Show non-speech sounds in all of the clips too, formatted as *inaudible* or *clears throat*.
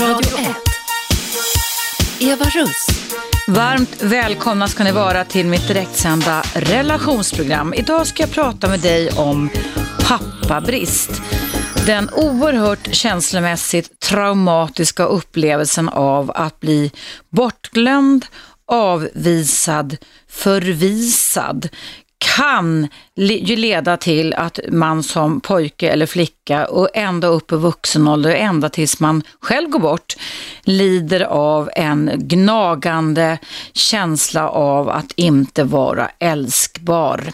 Radio 1. Eva Russ. Varmt välkomna ska ni vara till mitt direktsända relationsprogram. Idag ska jag prata med dig om pappabrist. Den oerhört känslomässigt traumatiska upplevelsen av att bli bortglömd, avvisad, förvisad kan ju leda till att man som pojke eller flicka och ända upp i vuxen ålder, ända tills man själv går bort, lider av en gnagande känsla av att inte vara älskbar.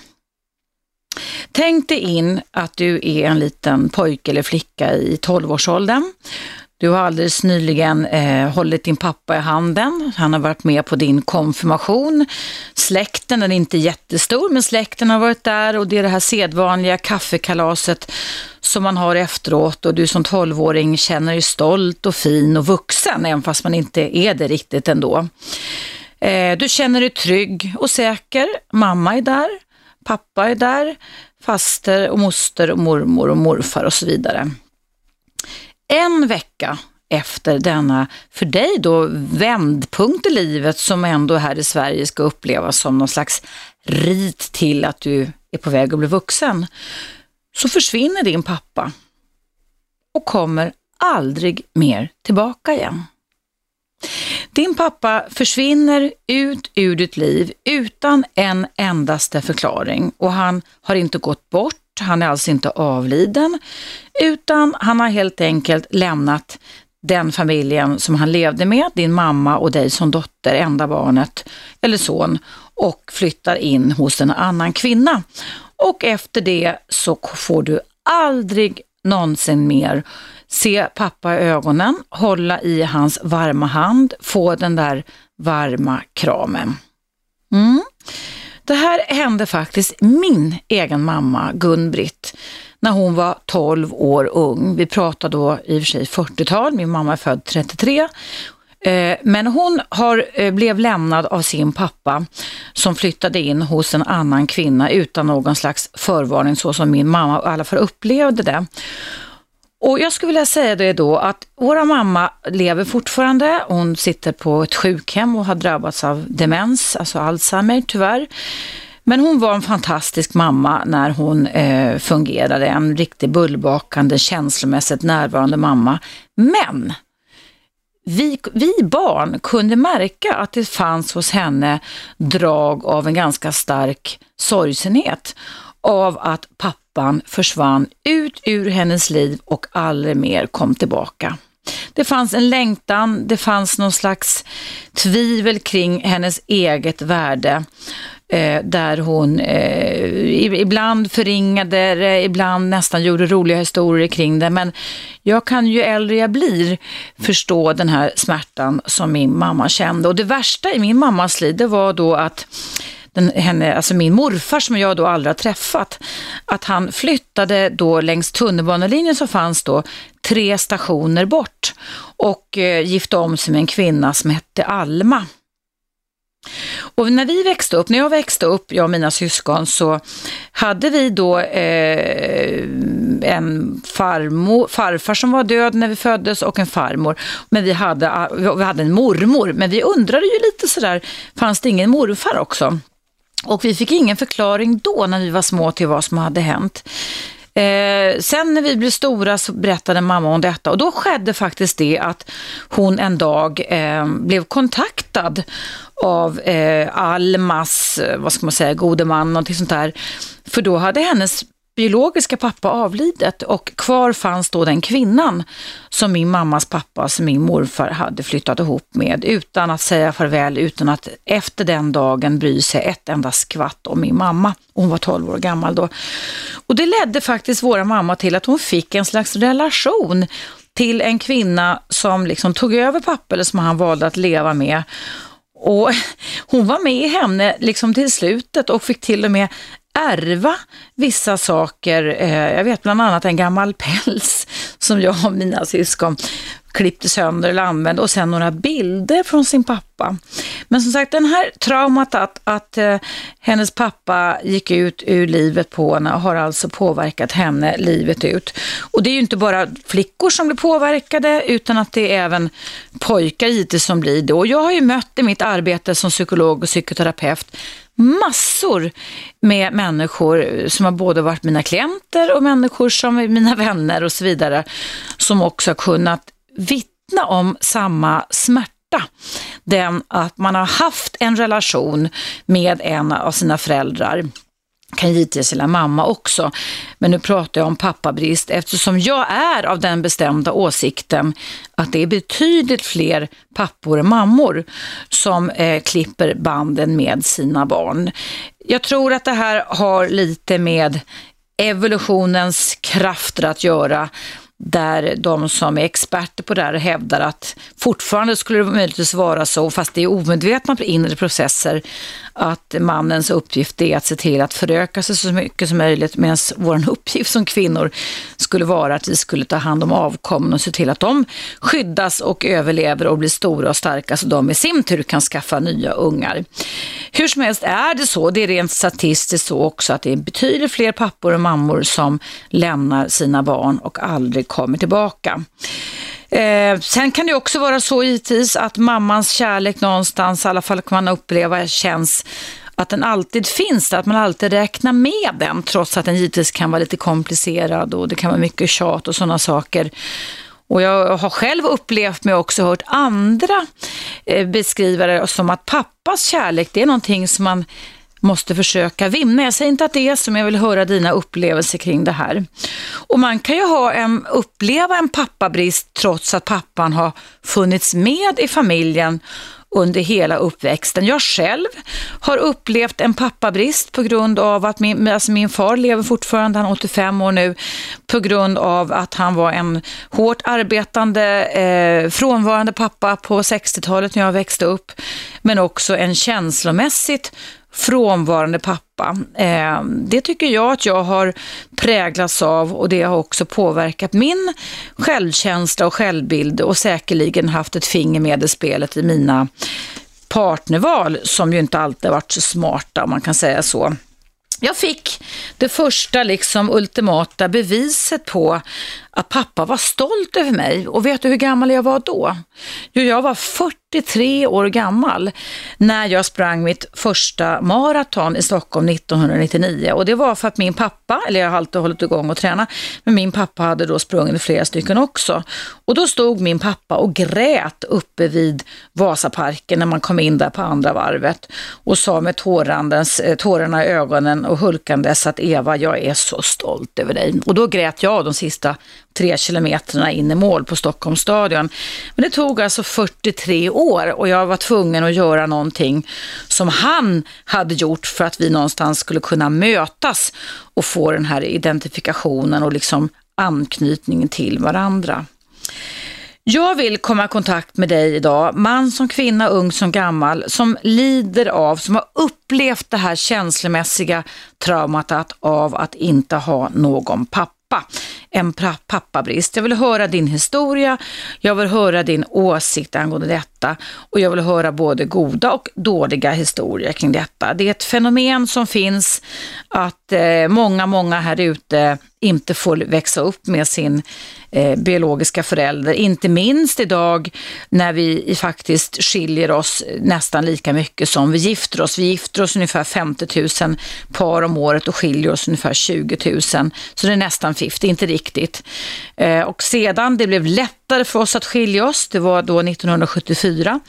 Tänk dig in att du är en liten pojke eller flicka i 12-årsåldern. Du har alldeles nyligen eh, hållit din pappa i handen. Han har varit med på din konfirmation. Släkten, den är inte jättestor, men släkten har varit där och det är det här sedvanliga kaffekalaset som man har efteråt och du som tolvåring känner dig stolt och fin och vuxen, även fast man inte är det riktigt ändå. Eh, du känner dig trygg och säker. Mamma är där, pappa är där, faster och moster och mormor och morfar och så vidare. En vecka efter denna, för dig då, vändpunkt i livet som ändå här i Sverige ska upplevas som någon slags rit till att du är på väg att bli vuxen, så försvinner din pappa och kommer aldrig mer tillbaka igen. Din pappa försvinner ut ur ditt liv utan en endaste förklaring och han har inte gått bort han är alltså inte avliden, utan han har helt enkelt lämnat den familjen som han levde med, din mamma och dig som dotter, enda barnet eller son och flyttar in hos en annan kvinna. Och efter det så får du aldrig någonsin mer se pappa i ögonen, hålla i hans varma hand, få den där varma kramen. Mm. Det här hände faktiskt min egen mamma Gun-Britt när hon var 12 år ung. Vi pratar då i och för sig 40-tal, min mamma är född 33. Eh, men hon har, eh, blev lämnad av sin pappa som flyttade in hos en annan kvinna utan någon slags förvarning så som min mamma i alla fall upplevde det. Och jag skulle vilja säga det då att våra mamma lever fortfarande. Hon sitter på ett sjukhem och har drabbats av demens, alltså Alzheimer tyvärr. Men hon var en fantastisk mamma när hon eh, fungerade, en riktigt bullbakande, känslomässigt närvarande mamma. Men vi, vi barn kunde märka att det fanns hos henne drag av en ganska stark sorgsenhet av att pappa pappan försvann ut ur hennes liv och aldrig mer kom tillbaka. Det fanns en längtan, det fanns någon slags tvivel kring hennes eget värde. Eh, där hon eh, ibland förringade det, ibland nästan gjorde roliga historier kring det. Men jag kan ju äldre jag blir förstå den här smärtan som min mamma kände. Och det värsta i min mammas liv, det var då att den, henne, alltså min morfar som jag då aldrig har träffat, att han flyttade då längs tunnelbanelinjen som fanns då tre stationer bort och eh, gifte om sig med en kvinna som hette Alma. Och när vi växte upp, när jag växte upp, jag och mina syskon, så hade vi då eh, en farmor, farfar som var död när vi föddes och en farmor. Men vi hade, ah, vi hade en mormor, men vi undrade ju lite sådär, fanns det ingen morfar också? Och vi fick ingen förklaring då när vi var små till vad som hade hänt. Eh, sen när vi blev stora så berättade mamma om detta och då skedde faktiskt det att hon en dag eh, blev kontaktad av eh, Almas, eh, vad ska man säga, gode man, någonting sånt där. För då hade hennes biologiska pappa avlidit och kvar fanns då den kvinnan som min mammas pappa, som min morfar, hade flyttat ihop med utan att säga farväl, utan att efter den dagen bry sig ett enda skvatt om min mamma. Hon var 12 år gammal då. Och det ledde faktiskt våra mamma till att hon fick en slags relation till en kvinna som liksom tog över pappa, eller som han valde att leva med. Och hon var med henne liksom till slutet och fick till och med ärva vissa saker. Eh, jag vet bland annat en gammal päls som jag och mina syskon klippte sönder eller använde och sen några bilder från sin pappa. Men som sagt, den här traumat att, att eh, hennes pappa gick ut ur livet på henne har alltså påverkat henne livet ut. Och det är ju inte bara flickor som blir påverkade utan att det är även pojkar givetvis som blir det. Och jag har ju mött i mitt arbete som psykolog och psykoterapeut massor med människor som har både varit mina klienter och människor som är mina vänner och så vidare, som också har kunnat vittna om samma smärta. Den att man har haft en relation med en av sina föräldrar kan givetvis gälla mamma också. Men nu pratar jag om pappabrist eftersom jag är av den bestämda åsikten att det är betydligt fler pappor än mammor som eh, klipper banden med sina barn. Jag tror att det här har lite med evolutionens krafter att göra där de som är experter på det här hävdar att fortfarande skulle det möjligtvis vara så, fast det är omedvetna inre processer, att mannens uppgift är att se till att föröka sig så mycket som möjligt, medan vår *laughs* uppgift som kvinnor skulle vara att vi skulle ta hand om avkommen och se till att de skyddas och överlever och blir stora och starka så de i sin tur kan skaffa nya ungar. Hur som helst är det så, det är rent statistiskt så också, att det är betydligt fler pappor och mammor som lämnar sina barn och aldrig kommer tillbaka. Eh, sen kan det också vara så givetvis att mammans kärlek någonstans, i alla fall kan man uppleva, känns att den alltid finns där, att man alltid räknar med den, trots att den givetvis kan vara lite komplicerad och det kan vara mycket tjat och sådana saker. Och jag har själv upplevt mig också hört andra eh, beskriva det som att pappas kärlek, det är någonting som man måste försöka vinna. Jag säger inte att det är så, men jag vill höra dina upplevelser kring det här. Och man kan ju ha en, uppleva en pappabrist trots att pappan har funnits med i familjen under hela uppväxten. Jag själv har upplevt en pappabrist på grund av att min, alltså min far lever fortfarande, han är 85 år nu, på grund av att han var en hårt arbetande, eh, frånvarande pappa på 60-talet när jag växte upp, men också en känslomässigt frånvarande pappa. Eh, det tycker jag att jag har präglats av och det har också påverkat min självkänsla och självbild och säkerligen haft ett finger med i spelet i mina partnerval som ju inte alltid varit så smarta om man kan säga så. Jag fick det första liksom ultimata beviset på att pappa var stolt över mig. Och vet du hur gammal jag var då? Jo, jag var 43 år gammal när jag sprang mitt första maraton i Stockholm 1999. Och det var för att min pappa, eller jag har alltid hållit igång och tränat, men min pappa hade då sprungit flera stycken också. Och då stod min pappa och grät uppe vid Vasaparken när man kom in där på andra varvet och sa med tårandens, eh, tårarna i ögonen och hulkandes att Eva, jag är så stolt över dig. Och då grät jag de sista tre kilometerna in i mål på Stockholms stadion. Men det tog alltså 43 år och jag var tvungen att göra någonting som han hade gjort för att vi någonstans skulle kunna mötas och få den här identifikationen och liksom anknytningen till varandra. Jag vill komma i kontakt med dig idag, man som kvinna, ung som gammal, som lider av, som har upplevt det här känslomässiga traumat av att inte ha någon pappa pappa, en pappabrist. Jag vill höra din historia, jag vill höra din åsikt angående detta och jag vill höra både goda och dåliga historier kring detta. Det är ett fenomen som finns att eh, många, många här ute inte får växa upp med sin eh, biologiska förälder. Inte minst idag när vi faktiskt skiljer oss nästan lika mycket som vi gifter oss. Vi gifter oss ungefär 50 000 par om året och skiljer oss ungefär 20 000. Så det är nästan 50, inte riktigt. Eh, och sedan det blev lättare för oss att skilja oss, det var då 1974,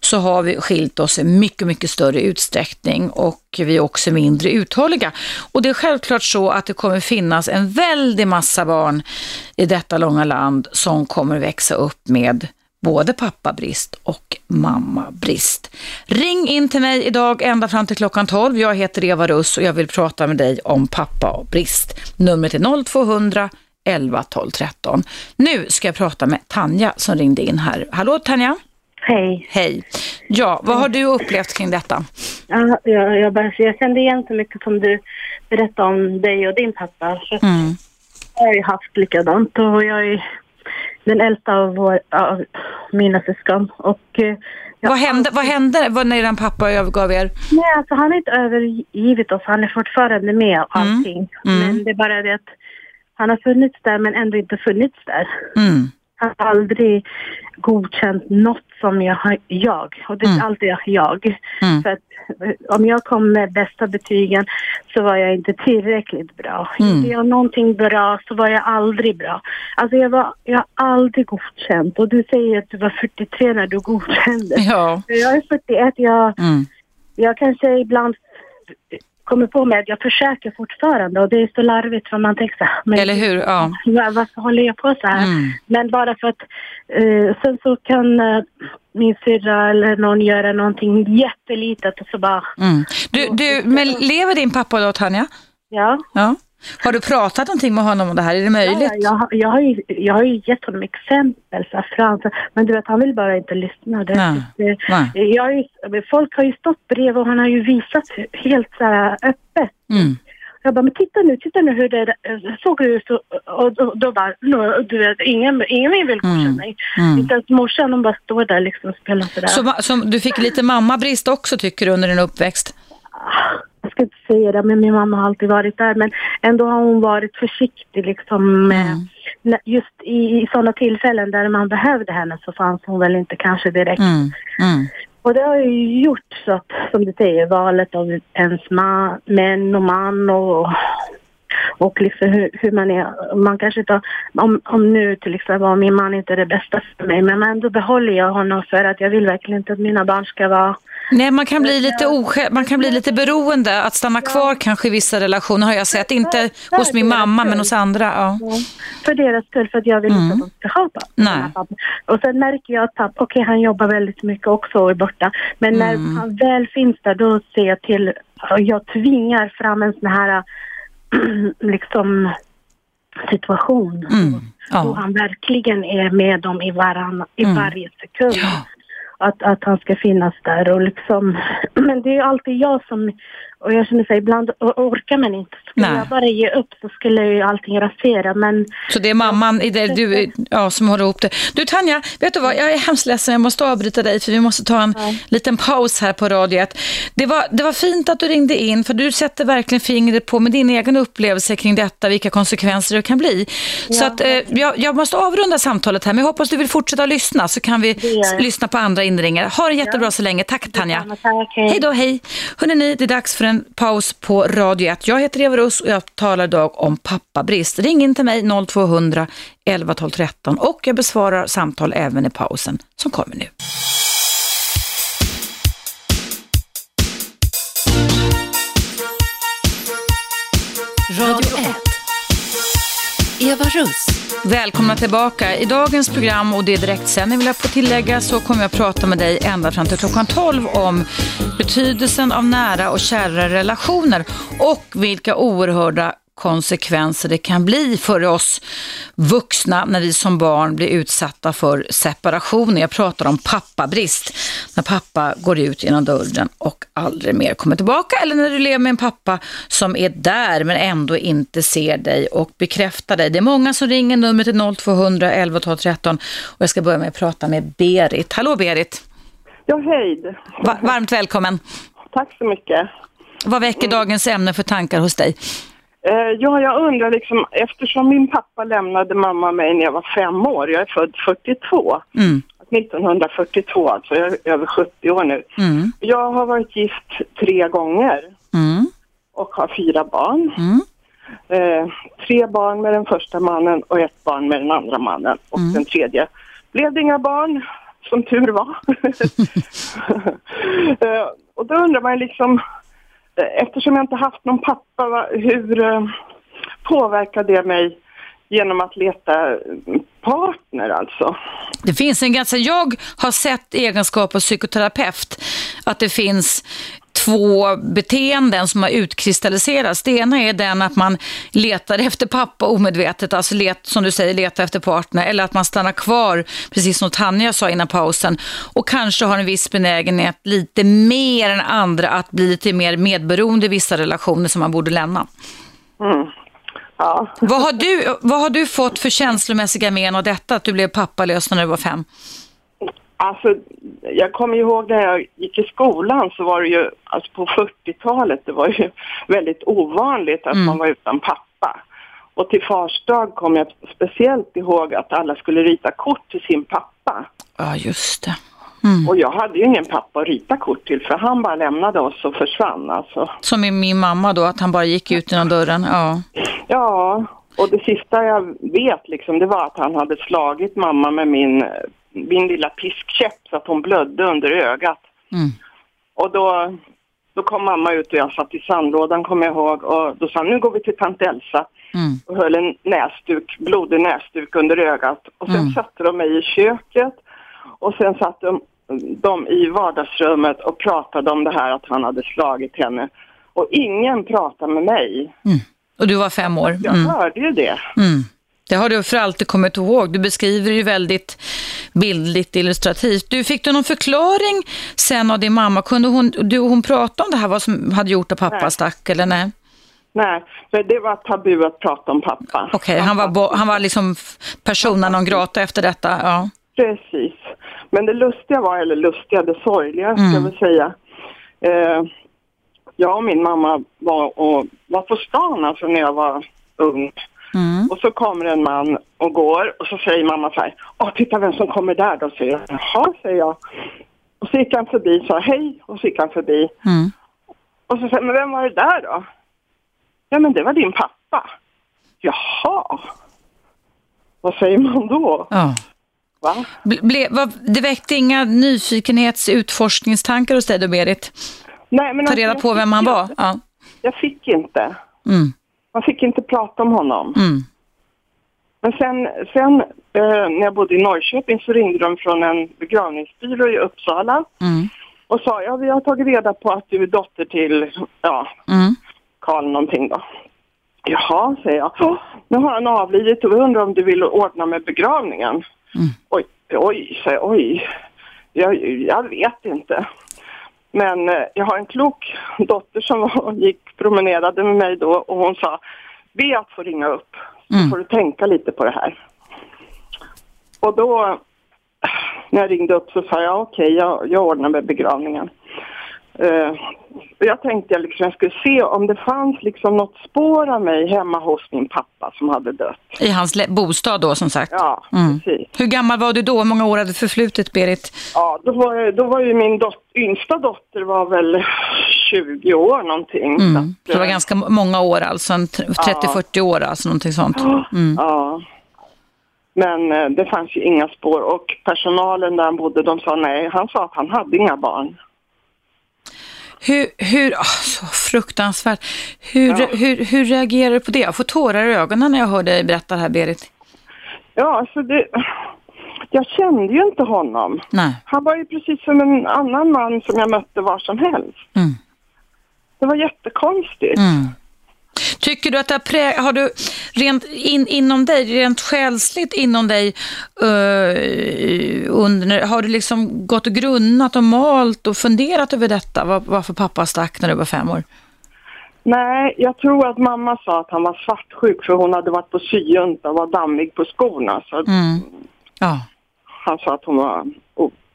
så har vi skilt oss i mycket, mycket större utsträckning och vi är också mindre uthålliga. Och det är självklart så att det kommer finnas en väldig massa barn i detta långa land som kommer växa upp med både pappabrist och mammabrist. Ring in till mig idag ända fram till klockan 12. Jag heter Eva Russ och jag vill prata med dig om pappabrist. Numret är 0200 11 12 13. Nu ska jag prata med Tanja som ringde in här. Hallå Tanja! Hej. Hej. Ja, vad har du upplevt kring detta? Ja, jag, jag, bara, jag kände igen så mycket som du berättade om dig och din pappa. Mm. Jag har ju haft likadant och jag är den äldsta av, vår, av mina syskon. Och, eh, jag, Vad hände, vad hände vad när eran pappa övergav er? Nej, alltså han har inte övergivit oss. Han är fortfarande med och Mm. allting. Mm. Men det är bara det att han har funnits där men ändå inte funnits där. Mm. Han har aldrig godkänt något som jag har, jag. Och det är Mm. alltid jag. Mm. För att eh, om jag kom med bästa betygen så var jag inte tillräckligt bra. Mm. Gjorde jag någonting bra så var jag aldrig bra. Alltså jag var, jag har aldrig godkänt. Och du säger att du var 43 när du godkände. Ja. Jag är 41, jag, Mm. jag kanske ibland kommer på mig att jag försöker fortfarande och det är så larvigt för man tänker så här, men Eller hur? Ja. Ja, varför håller jag på så här? Mm. Men bara för att eh, sen så kan eh, min syrra eller någon göra någonting jättelitet och så bara, Mm. Du, du, men lever din pappa då, Tanja? ja. Ja. Har du pratat någonting med honom om det här? Är det möjligt? Ja, jag, har- jag, har ju, jag har ju gett honom exempel så framför, men du vet han vill bara inte lyssna. Det, Nej. det, Nej. jag ju, folk har ju stått bredvid och han har ju visat helt så här öppet. Mm. Jag bara, men titta nu, titta nu hur det eh, såg ut. Och, och, och då bara, no, du vet, ingen, ingen vill godkänna Mm. mig. Mm. Inte ens morsan, de bara står där liksom och spelar sådär. Så, som, du fick lite mammabrist också tycker du under din uppväxt? Jag ska inte säga det, men min mamma har alltid varit där. Men ändå har hon varit försiktig liksom. Mm. Just i, i sådana tillfällen där man behövde henne så fanns hon väl inte kanske direkt. Mm. Mm. Och det har ju gjort så att, som du säger, valet av ens ma, män och man och, och liksom hur, hur man är. Man kanske inte, om, om nu till exempel var min man inte är det bästa för mig, men ändå behåller jag honom för att jag vill verkligen inte att mina barn ska vara Nej, man kan bli lite osjälv, man kan bli lite beroende att stanna kvar kanske i vissa relationer har jag sett. Inte hos min mamma men hos andra. Ja. för deras skull, för att jag vill Mm. inte att de ska ha pappa. Och sen märker jag att pappa, okej han jobbar väldigt mycket också och är borta. Men när Mm. han väl finns där då ser jag till, jag tvingar fram en sån här *clears throat* liksom situation. Mm. Ja. han verkligen är med dem i, varann, i Mm. varje sekund. Ja. Att, att han ska finnas där och liksom, *clears throat* men det är ju alltid jag som, och jag känner sig ibland orkar man inte. Skulle Nej. jag bara ge upp så skulle ju allting rasera men Så det är mamman i det, du, ja, som håller ihop det. Du Tanja, vet du vad? Jag är hemskt ledsen, jag måste avbryta dig för vi måste ta en liten paus här på Radio 1. Det var, det var fint att du ringde in för du sätter verkligen fingret på med din egen upplevelse kring detta, vilka konsekvenser det kan bli. Så att, eh, jag, jag måste avrunda samtalet här, men jag hoppas du vill fortsätta lyssna så kan vi lyssna på andra inringare. Ha det jättebra så länge. Tack Tanja. Tack, hej. Hej då, hej. Hörrni, det är dags för en paus på Radio 1. Jag heter Eva Russ och jag talar idag om pappabrist. Ring in till mig 0200 11 12 13 och jag besvarar samtal även i pausen som kommer nu. Radio 1. Eva Russ. Välkomna tillbaka. I dagens program och det är direktsändning vill jag få tillägga så kommer jag prata med dig ända fram till klockan 12 om betydelsen av nära och kära relationer och vilka oerhörda konsekvenser det kan bli för oss vuxna när vi som barn blir utsatta för separation. Jag pratar om pappabrist. När pappa går ut genom dörren och aldrig mer kommer tillbaka. Eller när du lever med en pappa som är där men ändå inte ser dig och bekräftar dig. Det är många som ringer numret till 0200 11 12 13 och jag ska börja med att prata med Berit. Hallå Berit! Ja, hej. Va- varmt välkommen! Tack så mycket. Vad väcker dagens ämne för tankar hos dig? Eh, ja, jag undrar liksom, eftersom min pappa lämnade mamma mig när jag var fem år, jag är född 42, Mm. 1942 alltså, jag är över 70 år nu. Mm. Jag har varit gift tre gånger Mm. och har fyra barn. Mm. Eh, tre barn med den första mannen och ett barn med den andra mannen. Och Mm. den tredje blev det inga barn, som tur var. *laughs* *laughs* eh, och då undrar man liksom, eftersom jag inte haft någon pappa, hur eh, påverkar det mig genom att leta partner alltså? Det finns en ganska, jag har sett i egenskap av psykoterapeut att det finns två beteenden som har utkristalliserats. Det ena är den att man letar efter pappa omedvetet, alltså let, som du säger, leta efter partner, eller att man stannar kvar, precis som Tanja sa innan pausen, och kanske har en viss benägenhet lite mer än andra att bli lite mer medberoende i vissa relationer som man borde lämna. Mm. Ja. Vad har, du, vad har du fått för känslomässiga men av detta, att du blev pappalös när du var fem? Alltså, jag kommer ihåg när jag gick i skolan så var det ju, alltså på 40-talet, det var ju *laughs* väldigt ovanligt att Mm. man var utan pappa. Och till fars dag kom jag speciellt ihåg att alla skulle rita kort till sin pappa. Ja, just det. Och jag hade ju ingen pappa att rita kort till för han bara lämnade oss och försvann alltså. Som med min mamma då, att han bara gick ut genom dörren. Ja. Ja, och det sista jag vet liksom det var att han hade slagit mamma med min, min lilla piskkäpp så att hon blödde under ögat. Mm. Och då, då kom mamma ut och jag satt i sandlådan kommer jag ihåg och då sa nu går vi till tant Elsa Mm. och höll en näsduk, blodig näsduk under ögat. Och sen Mm. satte de mig i köket och sen satt de, de i vardagsrummet och pratade om det här att han hade slagit henne. Och ingen pratade med mig. Mm. Och du var fem år. Jag Mm. hörde ju det. Det har du för alltid kommit ihåg. Du beskriver det ju väldigt bildligt illustrativt. Du, fick du någon förklaring sen av din mamma? Kunde hon, du och hon prata om det här, vad som hade gjort att pappa Nej. stack eller nej? Nej, för det var tabu att prata om pappa. Okej, han, var han var liksom persona non grata efter detta. Ja. Precis. Men det lustiga var, eller lustiga, det sorgliga ska Mm. jag väl säga. Eh, jag och min mamma var, och, var på stan alltså när jag var ung. Mm. Och så kommer en man och går och så säger mamma så här, Åh, titta vem som kommer där då, säger jag. Jaha, säger jag. Och så gick han förbi, sa hej och så gick han förbi. Mm. Och så säger men vem var det där då? Ja, men det var din pappa. Jaha. Vad säger man då? Ja. Va? Ble, vad, det väckte inga nyfikenhets utforskningstankar hos dig då, Berit? Nej, men Ta alltså, reda jag på vem han var? Ja. Jag fick inte. Mm. Man fick inte prata om honom. Mm. Men sen, sen eh, när jag bodde i Norrköping så ringde de från en begravningsbyrå i Uppsala Mm. och sa ja, vi har tagit reda på att du är dotter till, ja, Mm. Karl någonting då. Jaha, säger jag. "Ja, Nu har han avlidit och vi undrar om du vill ordna med begravningen. Mm. Oj, oj, säger jag, oj. Jag, jag vet inte. Men eh, jag har en klok dotter som *laughs* var, gick promenerade med mig då och hon sa be att få ringa upp så Mm. får du tänka lite på det här. Och då *sighs* när jag ringde upp så sa jag okej, jag, jag ordnar med begravningen. Och jag tänkte jag liksom, jag skulle se om det fanns liksom något spår av mig hemma hos min pappa som hade dött. I hans bostad då, som sagt. Ja, Mm. precis. Hur gammal var du då? Hur många år hade förflutit, Berit? Ja, då var, då var ju min dot- yngsta dotter var väl 20 år någonting. Mm. Så Så det var eh, ganska många år, alltså en t- 30-40 år, alltså någonting sånt. Mm. Ja. Men eh, det fanns ju inga spår och personalen där han bodde, de sa nej. Han sa att han hade inga barn. Hur, hur, åh, så fruktansvärt. Hur, Ja. hur, hur reagerar du på det? Jag får tårar i ögonen när jag hör dig berätta det här, Berit. Ja, alltså det... Jag kände ju inte honom. Nej. Han var ju precis som en annan man som jag mötte var som helst. Mm. Det var jättekonstigt. Mm. Tycker du att det har, prä- har du rent in, inom dig, rent själsligt inom dig, uh, under, har du liksom gått och grunnat och malt och funderat över detta? Var, varför pappa stack när du var fem år? Nej, jag tror att mamma sa att han var svartsjuk för hon hade varit på syjunta och var dammig på skorna. Så Mm. Ja, han sa att hon var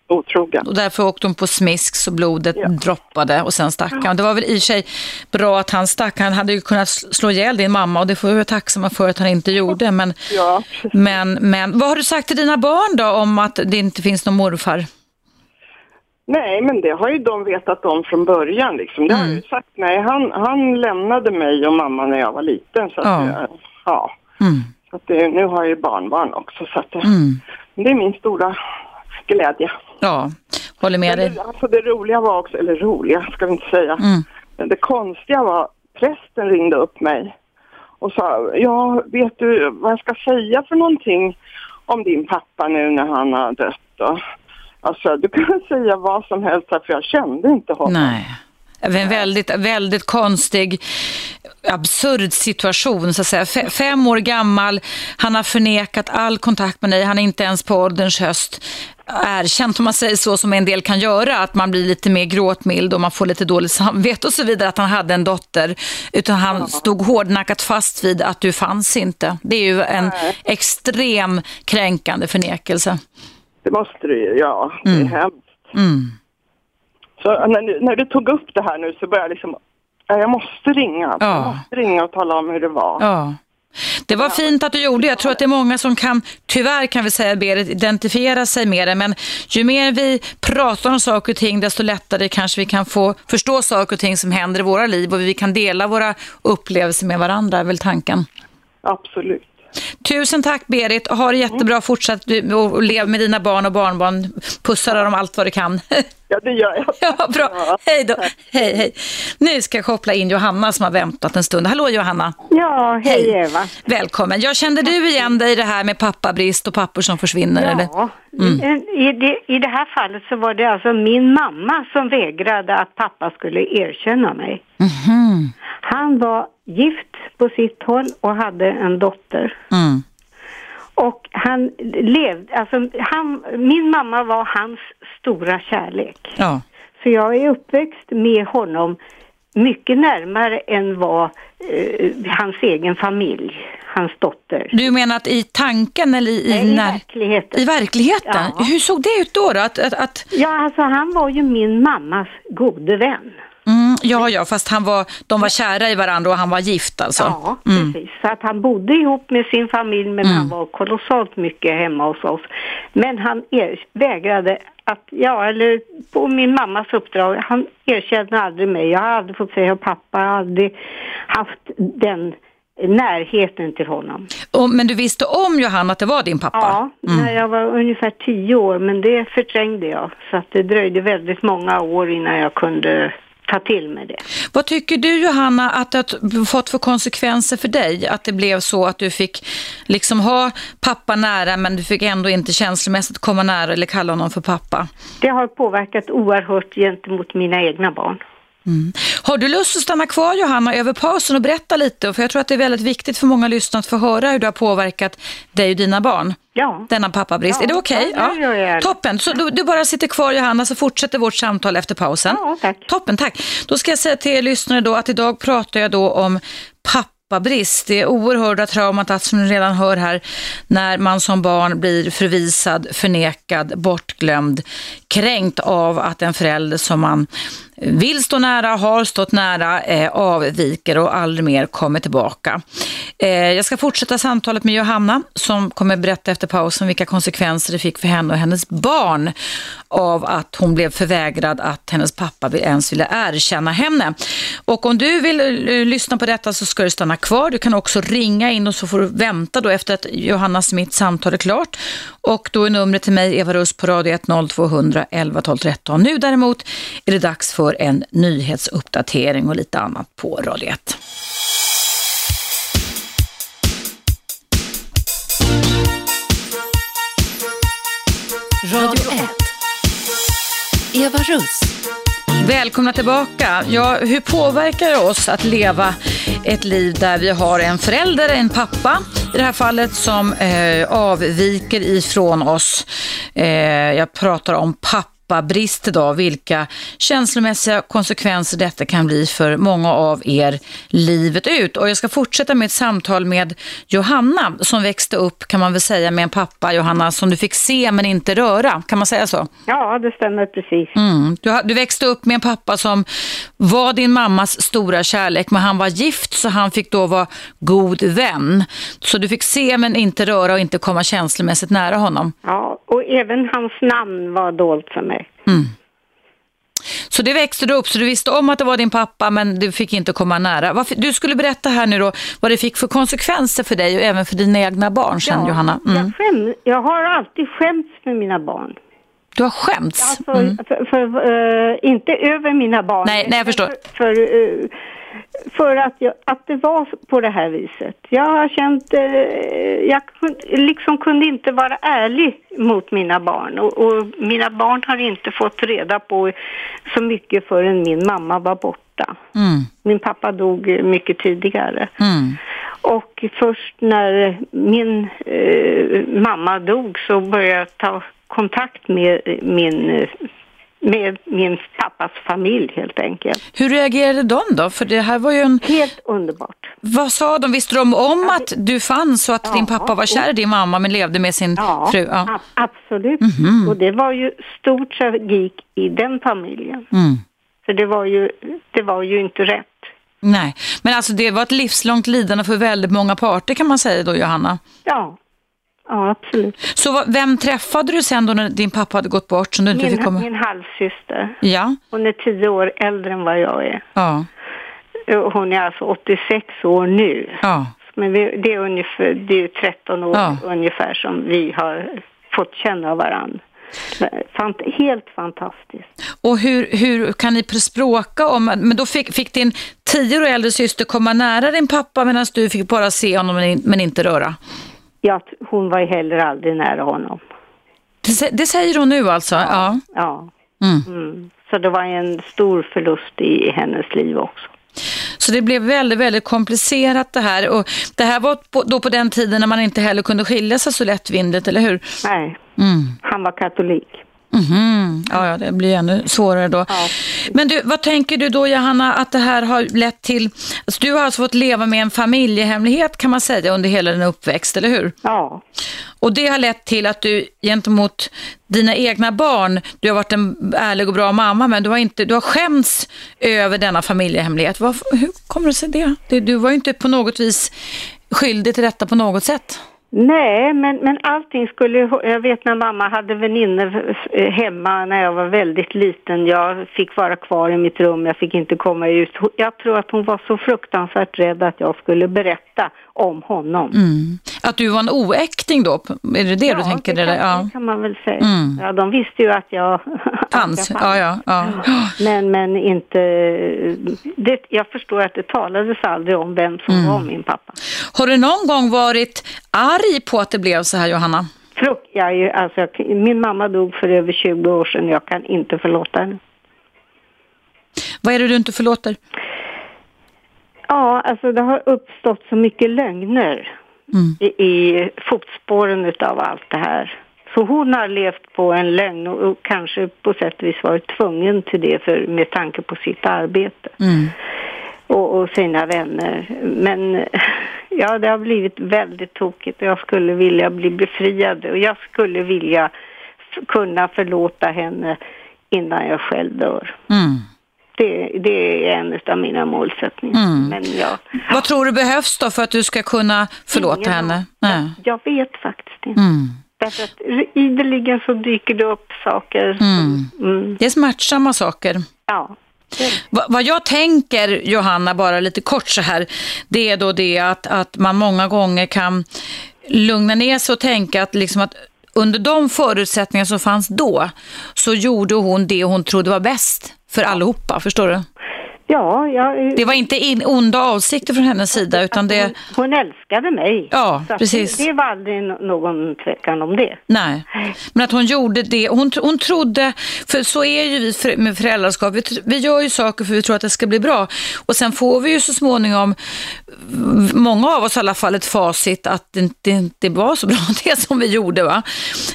otrogen. och därför åkte hon på smisk så blodet Ja. droppade och sen stack han. Det var väl i sig bra att han stack. Han hade ju kunnat slå ihjäl din mamma och det får vi vara tacksamma för att han inte gjorde. Men, Ja, men, men vad har du sagt till dina barn då om att det inte finns någon morfar? Nej, men det har ju de vetat om från början. Liksom. Det har jag ju sagt. Nej, han, han lämnade mig och mamma när jag var liten. Så att, Ja. ja. Mm. Så att det, nu har jag ju barnbarn också. Så att det, Mm. det är min stora glädje. Ja, håller med dig. det, alltså det roliga var också, eller roliga ska vi inte säga. Mm. Men det konstiga var, prästen ringde upp mig och sa, ja vet du vad jag ska säga för någonting om din pappa nu när han har dött? Och, alltså du kan *laughs* säga vad som helst här, för jag kände inte honom. Nej. En väldigt, väldigt konstig, absurd situation så att säga. F fem år gammal, han har förnekat all kontakt med dig, han är inte ens på ålderns höst erkänt, om man säger så, som en del kan göra, att man blir lite mer gråtmild och man får lite dåligt samvete och så vidare, att han hade en dotter. Utan han ja. stod hårdnackat fast vid att du fanns inte. Det är ju en Nej. extrem kränkande förnekelse. Det måste du ju, ja. Det är mm. hemskt. Mm. Så när du, när du tog upp det här nu så började jag liksom, jag måste ringa. Ja. Jag måste ringa och tala om hur det var. Ja. Det var fint att du gjorde. Jag tror att det är många som kan, tyvärr kan vi säga, Berit, identifiera sig med det. Men ju mer vi pratar om saker och ting, desto lättare kanske vi kan få förstå saker och ting som händer i våra liv och vi kan dela våra upplevelser med varandra, är väl tanken. Absolut. Tusen tack Berit. Ha det jättebra fortsatt och lev med dina barn och barnbarn. Pussa dem allt vad du kan. *laughs* Ja, det gör jag. *laughs* Ja, bra. Ja, hej då. Hej, hej. Nu ska jag koppla in Johanna som har väntat en stund. Hallå Johanna. Ja, hej, hej. Eva. Välkommen. Jag kände du igen dig i det här med pappabrist och pappor som försvinner? Ja, eller? Mm. I, det, i det här fallet så var det alltså min mamma som vägrade att pappa skulle erkänna mig. Mm. Han var gift på sitt håll och hade en dotter. Mm. Och han levde, alltså han, min mamma var hans stora kärlek. Ja. Så jag är uppväxt med honom mycket närmare än vad eh, hans egen familj, hans dotter. Du menar att i tanken eller i, Nej, i verkligheten? I verkligheten? Ja. Hur såg det ut då? då? Att, att, att... Ja, alltså han var ju min mammas gode vän. Mm, ja, ja, fast han var, de var kära i varandra och han var gift alltså. Ja, mm. precis. Så att han bodde ihop med sin familj men mm. han var kolossalt mycket hemma hos oss. Men han er, vägrade att, ja, eller på min mammas uppdrag, han erkände aldrig mig. Jag har aldrig fått säga pappa, jag har aldrig haft den närheten till honom. Och, men du visste om Johanna att det var din pappa? Ja, mm. när jag var ungefär tio år, men det förträngde jag. Så att det dröjde väldigt många år innan jag kunde ta till mig det. Vad tycker du Johanna att det har fått för konsekvenser för dig? Att det blev så att du fick liksom ha pappa nära men du fick ändå inte känslomässigt komma nära eller kalla honom för pappa? Det har påverkat oerhört gentemot mina egna barn. Mm. Har du lust att stanna kvar Johanna över pausen och berätta lite? För jag tror att det är väldigt viktigt för många lyssnare att få höra hur det har påverkat dig och dina barn. Ja. Denna pappabrist. Ja. Är det okej? Okay? Ja, ja. Toppen. Så du, du, bara sitter kvar Johanna så fortsätter vårt samtal efter pausen. Ja, tack. Toppen, tack. Då ska jag säga till er lyssnare då att idag pratar jag då om pappa pappabrist. Det är oerhörda traumat som ni redan hör här när man som barn blir förvisad, förnekad, bortglömd, kränkt av att en förälder som man vill stå nära, har stått nära, eh, avviker och aldrig mer kommer tillbaka. Eh, jag ska fortsätta samtalet med Johanna som kommer berätta efter pausen vilka konsekvenser det fick för henne och hennes barn av att hon blev förvägrad att hennes pappa ens ville erkänna henne. Och om du vill eh, lyssna på detta så ska du stanna kvar. Du kan också ringa in och så får du vänta då efter att Johanna Smiths samtal är klart. Och då är numret till mig Eva Russ på radio 10200 11 12 13. Nu däremot är det dags för för en nyhetsuppdatering och lite annat på radio 1. Radio 1. Eva Russ. Välkomna tillbaka. Ja, hur påverkar det oss att leva ett liv där vi har en förälder, en pappa i det här fallet, som eh, avviker ifrån oss? Eh, jag pratar om pappa pappabrist idag, vilka känslomässiga konsekvenser detta kan bli för många av er livet ut. Och jag ska fortsätta med ett samtal med Johanna som växte upp, kan man väl säga, med en pappa, Johanna, som du fick se men inte röra. Kan man säga så? Ja, det stämmer precis. Mm. Du, du växte upp med en pappa som var din mammas stora kärlek, men han var gift så han fick då vara god vän. Så du fick se men inte röra och inte komma känslomässigt nära honom. Ja, och även hans namn var dolt för mig. Mm. Så det växte du upp, så du visste om att det var din pappa men du fick inte komma nära. Varför, du skulle berätta här nu då vad det fick för konsekvenser för dig och även för dina egna barn sen ja, Johanna. Mm. Jag, skäm, jag har alltid skämts för mina barn. Du har skämts? Alltså, mm. för, för, uh, inte över mina barn. Nej, nej jag förstår. För, för uh, för att, jag, att det var på det här viset. Jag har känt, eh, jag liksom kunde inte vara ärlig mot mina barn och, och, mina barn har inte fått reda på så mycket förrän min mamma var borta. Mm. Min pappa dog mycket tidigare. Mm. Och först när min eh, mamma dog så började jag ta kontakt med min med min pappas familj helt enkelt. Hur reagerade de då? För det här var ju en... Helt underbart. Vad sa de? Visste de om att du fanns och att ja, din pappa var kär i din mamma men levde med sin ja, fru? Ja, absolut. Mm -hmm. Och det var ju stor tragik i den familjen. Mm. För det var, ju, det var ju inte rätt. Nej, men alltså det var ett livslångt lidande för väldigt många parter kan man säga då, Johanna. Ja, Ja, absolut. Så vem träffade du sen då när din pappa hade gått bort? Som du inte min, fick komma? min halvsyster. Ja. Hon är tio år äldre än vad jag är. Ja. Hon är alltså 86 år nu. Ja. Men det är ungefär det är 13 år ja. ungefär som vi har fått känna varandra. Fant helt fantastiskt. Och hur, hur kan ni språka om, men då fick, fick din tio år äldre syster komma nära din pappa medan du fick bara se honom men inte röra? Ja, hon var ju heller aldrig nära honom. Det, det säger hon nu alltså? Ja. ja. Mm. Mm. Så det var en stor förlust i hennes liv också. Så det blev väldigt, väldigt komplicerat det här. Och det här var på, då på den tiden när man inte heller kunde skilja sig så lättvindigt, eller hur? Nej, mm. han var katolik. Mm ja, ja, det blir ännu svårare då. Ja. Men du, vad tänker du då Johanna att det här har lett till? Alltså, du har alltså fått leva med en familjehemlighet kan man säga under hela din uppväxt, eller hur? Ja. Och det har lett till att du gentemot dina egna barn, du har varit en ärlig och bra mamma men du har, inte, du har skämts över denna familjehemlighet. Var, hur kommer det sig det? Du var ju inte på något vis skyldig till detta på något sätt. Nej, men, men allting skulle... Jag vet när mamma hade väninnor eh, hemma när jag var väldigt liten. Jag fick vara kvar i mitt rum, jag fick inte komma ut. Jag tror att hon var så fruktansvärt rädd att jag skulle berätta om honom. Mm. Att du var en oäkting då? Är det det ja, du tänker? Det, kan, ja, det kan man väl säga. Mm. Ja, de visste ju att jag fanns. Ja, ja, ja. Men, men inte... Det, jag förstår att det talades aldrig om vem som mm. var min pappa. Har du någon gång varit arg på att det blev så här, Johanna? Frukt, jag ju, alltså, min mamma dog för över 20 år sedan. Jag kan inte förlåta henne. Vad är det du inte förlåter? Ja, alltså det har uppstått så mycket lögner mm. i, i fotspåren av allt det här. Så hon har levt på en lögn och, och kanske på sätt och vis varit tvungen till det för, med tanke på sitt arbete. Mm. Och, och, sina vänner. Men *laughs* ja, det har blivit väldigt tokigt och jag skulle vilja bli befriad och jag skulle vilja kunna förlåta henne innan jag själv dör. Mm. Det, det, är en av mina målsättningar. Mm. Men jag, Vad tror du behövs då för att du ska kunna förlåta ingen, henne? Nej. Jag, jag, vet faktiskt inte. Mm. Därför att ideligen så dyker det upp saker. Mm. mm. Det är smärtsamma saker. Ja. Va, vad jag tänker, Johanna, bara lite kort så här, det är då det att, att man många gånger kan lugna ner sig och tänka att, liksom att under de förutsättningar som fanns då så gjorde hon det hon trodde var bäst för allihopa, förstår du? Ja, jag... Det var inte in, onda avsikter från hennes sida utan det... Hon, hon älskade mig. Ja, precis. Det, var aldrig någon tvekan om det. Nej, men att hon gjorde det. Hon, hon trodde, för så är ju vi med föräldraskap. Vi, vi gör ju saker för vi tror att det ska bli bra. Och sen får vi ju så småningom, många av oss i alla fall, ett facit att det inte det var så bra *laughs* det som vi gjorde. va.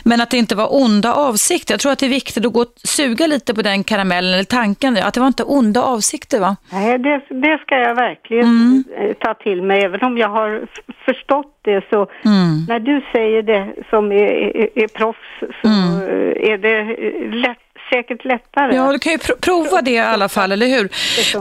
Men att det inte var onda avsikter. Jag tror att det är viktigt att gå och suga lite på den karamellen eller tanken. Att det var inte onda avsikter va? Nej, det, det ska jag verkligen mm. Eh, ta till mig. Även om jag har förstått det så mm. när du säger det som är, är, är proffs så mm. är det lätt säkert lättare. Ja, du kan ju pr prova det i alla fall, eller hur?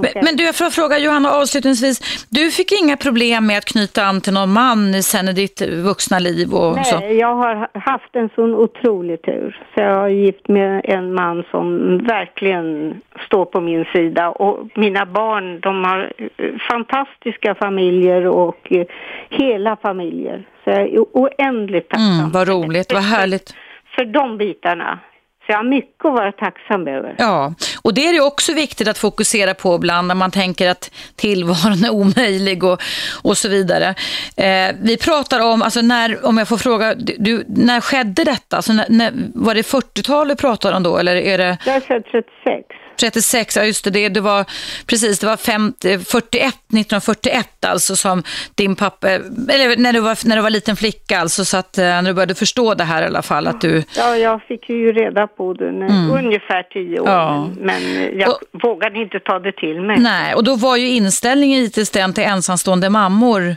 Men, men du, jag får fråga Johanna avslutningsvis. Du fick inga problem med att knyta an till någon man sen i ditt vuxna liv? Och Nej, så. jag har haft en sån otrolig tur. Så jag har gift med en man som verkligen står på min sida. Och mina barn, de har eh, fantastiska familjer och eh, hela familjer. Så jag är oändligt tacksam. Mm, vad roligt, vad härligt. För de bitarna Så jag har mycket att vara tacksam över. Ja, och det är ju också viktigt att fokusera på ibland när man tänker att tillvaron är omöjlig och, och så vidare. Eh, vi pratar om, alltså när, om jag får fråga, du, när skedde detta? Alltså när, när, var det 40-tal du pratade om då eller är det? Jag är född 36. 36, ja just det, det, var precis, det var 50, 41, 1941 alltså som din pappa, eller när du var, när du var liten flicka alltså så att eh, när du började förstå det här i alla fall att du... Ja, jag fick ju reda på det när, mm. ungefär tio år, ja. men, jag och, vågade inte ta det till mig. Nej, och då var ju inställningen hittills den till ensamstående mammor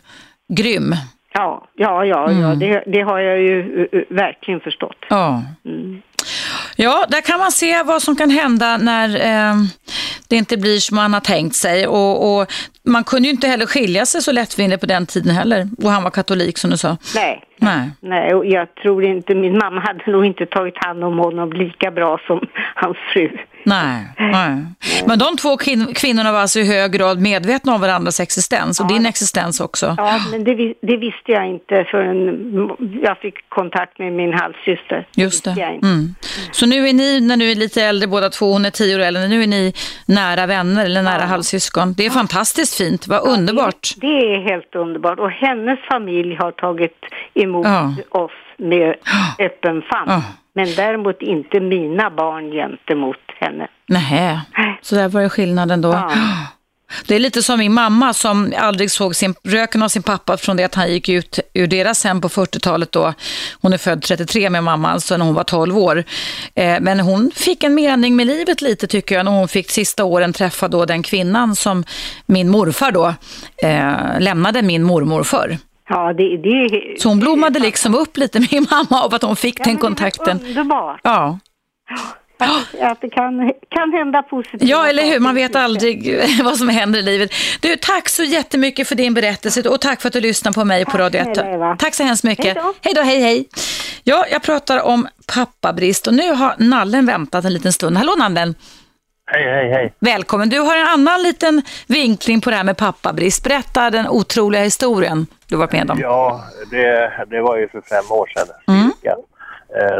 grym. Ja, ja, ja, mm. ja det, det, har jag ju uh, verkligen förstått. Ja. Mm. Ja, där kan man se vad som kan hända när eh, det inte blir som man har tänkt sig. Och, och, man kunde ju inte heller skilja sig så lättvindigt på den tiden heller. Och han var katolik som du sa. Nej, Nej. Nej, och jag tror inte, min mamma hade nog inte tagit hand om honom lika bra som hans fru. Nej, nej. Men de två kvinnorna var alltså i hög grad medvetna om varandras existens och ja. din existens också. Ja, men det, det, visste jag inte förrän jag fick kontakt med min halvsyster. Just det. Mm. Så nu är ni, när du är lite äldre båda två, hon är tio år äldre, nu är ni nära vänner eller nära ja. halvsyskon. Det är fantastiskt fint, vad ja, underbart. Det, det, är helt underbart och hennes familj har tagit emot oss med öppen famn. Men däremot inte mina barn gentemot henne. Nej, så där var det skillnaden då. Det är lite som min mamma som aldrig såg sin, röken av sin pappa från det att han gick ut ur deras hem på 40-talet då. Hon är född 33 med mamma, alltså när hon var 12 år. Eh, men hon fick en mening med livet lite tycker jag när hon fick sista åren träffa då den kvinnan som min morfar då eh, lämnade min mormor för. Ja, det, det, så hon blommade liksom upp lite min mamma av att hon fick ja, den kontakten. Underbart. Ja. Att det kan, kan hända positivt. Ja, eller hur? Man vet aldrig *laughs* vad som händer i livet. Du, tack så jättemycket för din berättelse och tack för att du lyssnade på mig tack, på Radio 1. Tack så hemskt mycket. Hej då, hej hej. Ja, jag pratar om pappabrist och nu har Nallen väntat en liten stund. Hallå Nallen! Hej, hej, hej. Välkommen. Du har en annan liten vinkling på det här med pappabrist. Berätta den otroliga historien du varit med om. Ja, det, det var ju för fem år sedan. Mm.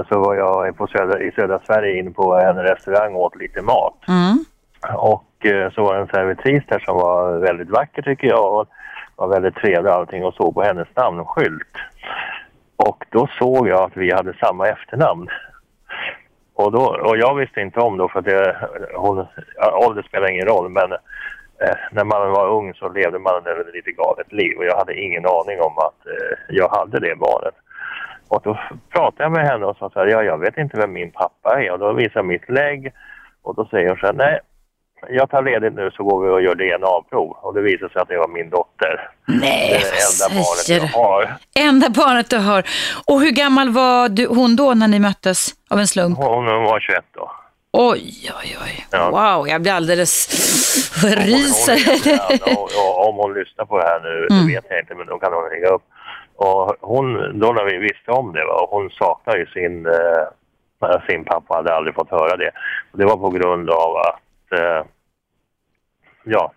Så var jag på södra, i södra Sverige inne på en restaurang och åt lite mat. Mm. Och eh, så var det en servitris där som var väldigt vacker tycker jag och var väldigt trevlig och allting och såg på hennes namnskylt. Och då såg jag att vi hade samma efternamn. Och, då, och jag visste inte om då för att det, hon, ålder spelar ingen roll men eh, när man var ung så levde man ett lite galet liv och jag hade ingen aning om att eh, jag hade det barnet. Och då pratade jag med henne och sa så här, ja jag vet inte vem min pappa är och då visade jag mitt lägg och då säger hon så här, nej jag tar ledigt nu så går vi och gör DNA-prov och det visar sig att det var min dotter. Nej, det är det enda barnet jag har. Enda barnet du har. Och hur gammal var du, hon då när ni möttes av en slump? Hon, hon var 21 då. Oj, oj, oj. Ja. Wow, jag blir alldeles ryser. Om hon lyssnar på det här nu, mm. det vet jag inte, men då kan hon ringa upp. Och hon, då när vi visste om det, va, hon saknar ju sin, eh, sin pappa, hade aldrig fått höra det. Och det var på grund av att, eh, ja,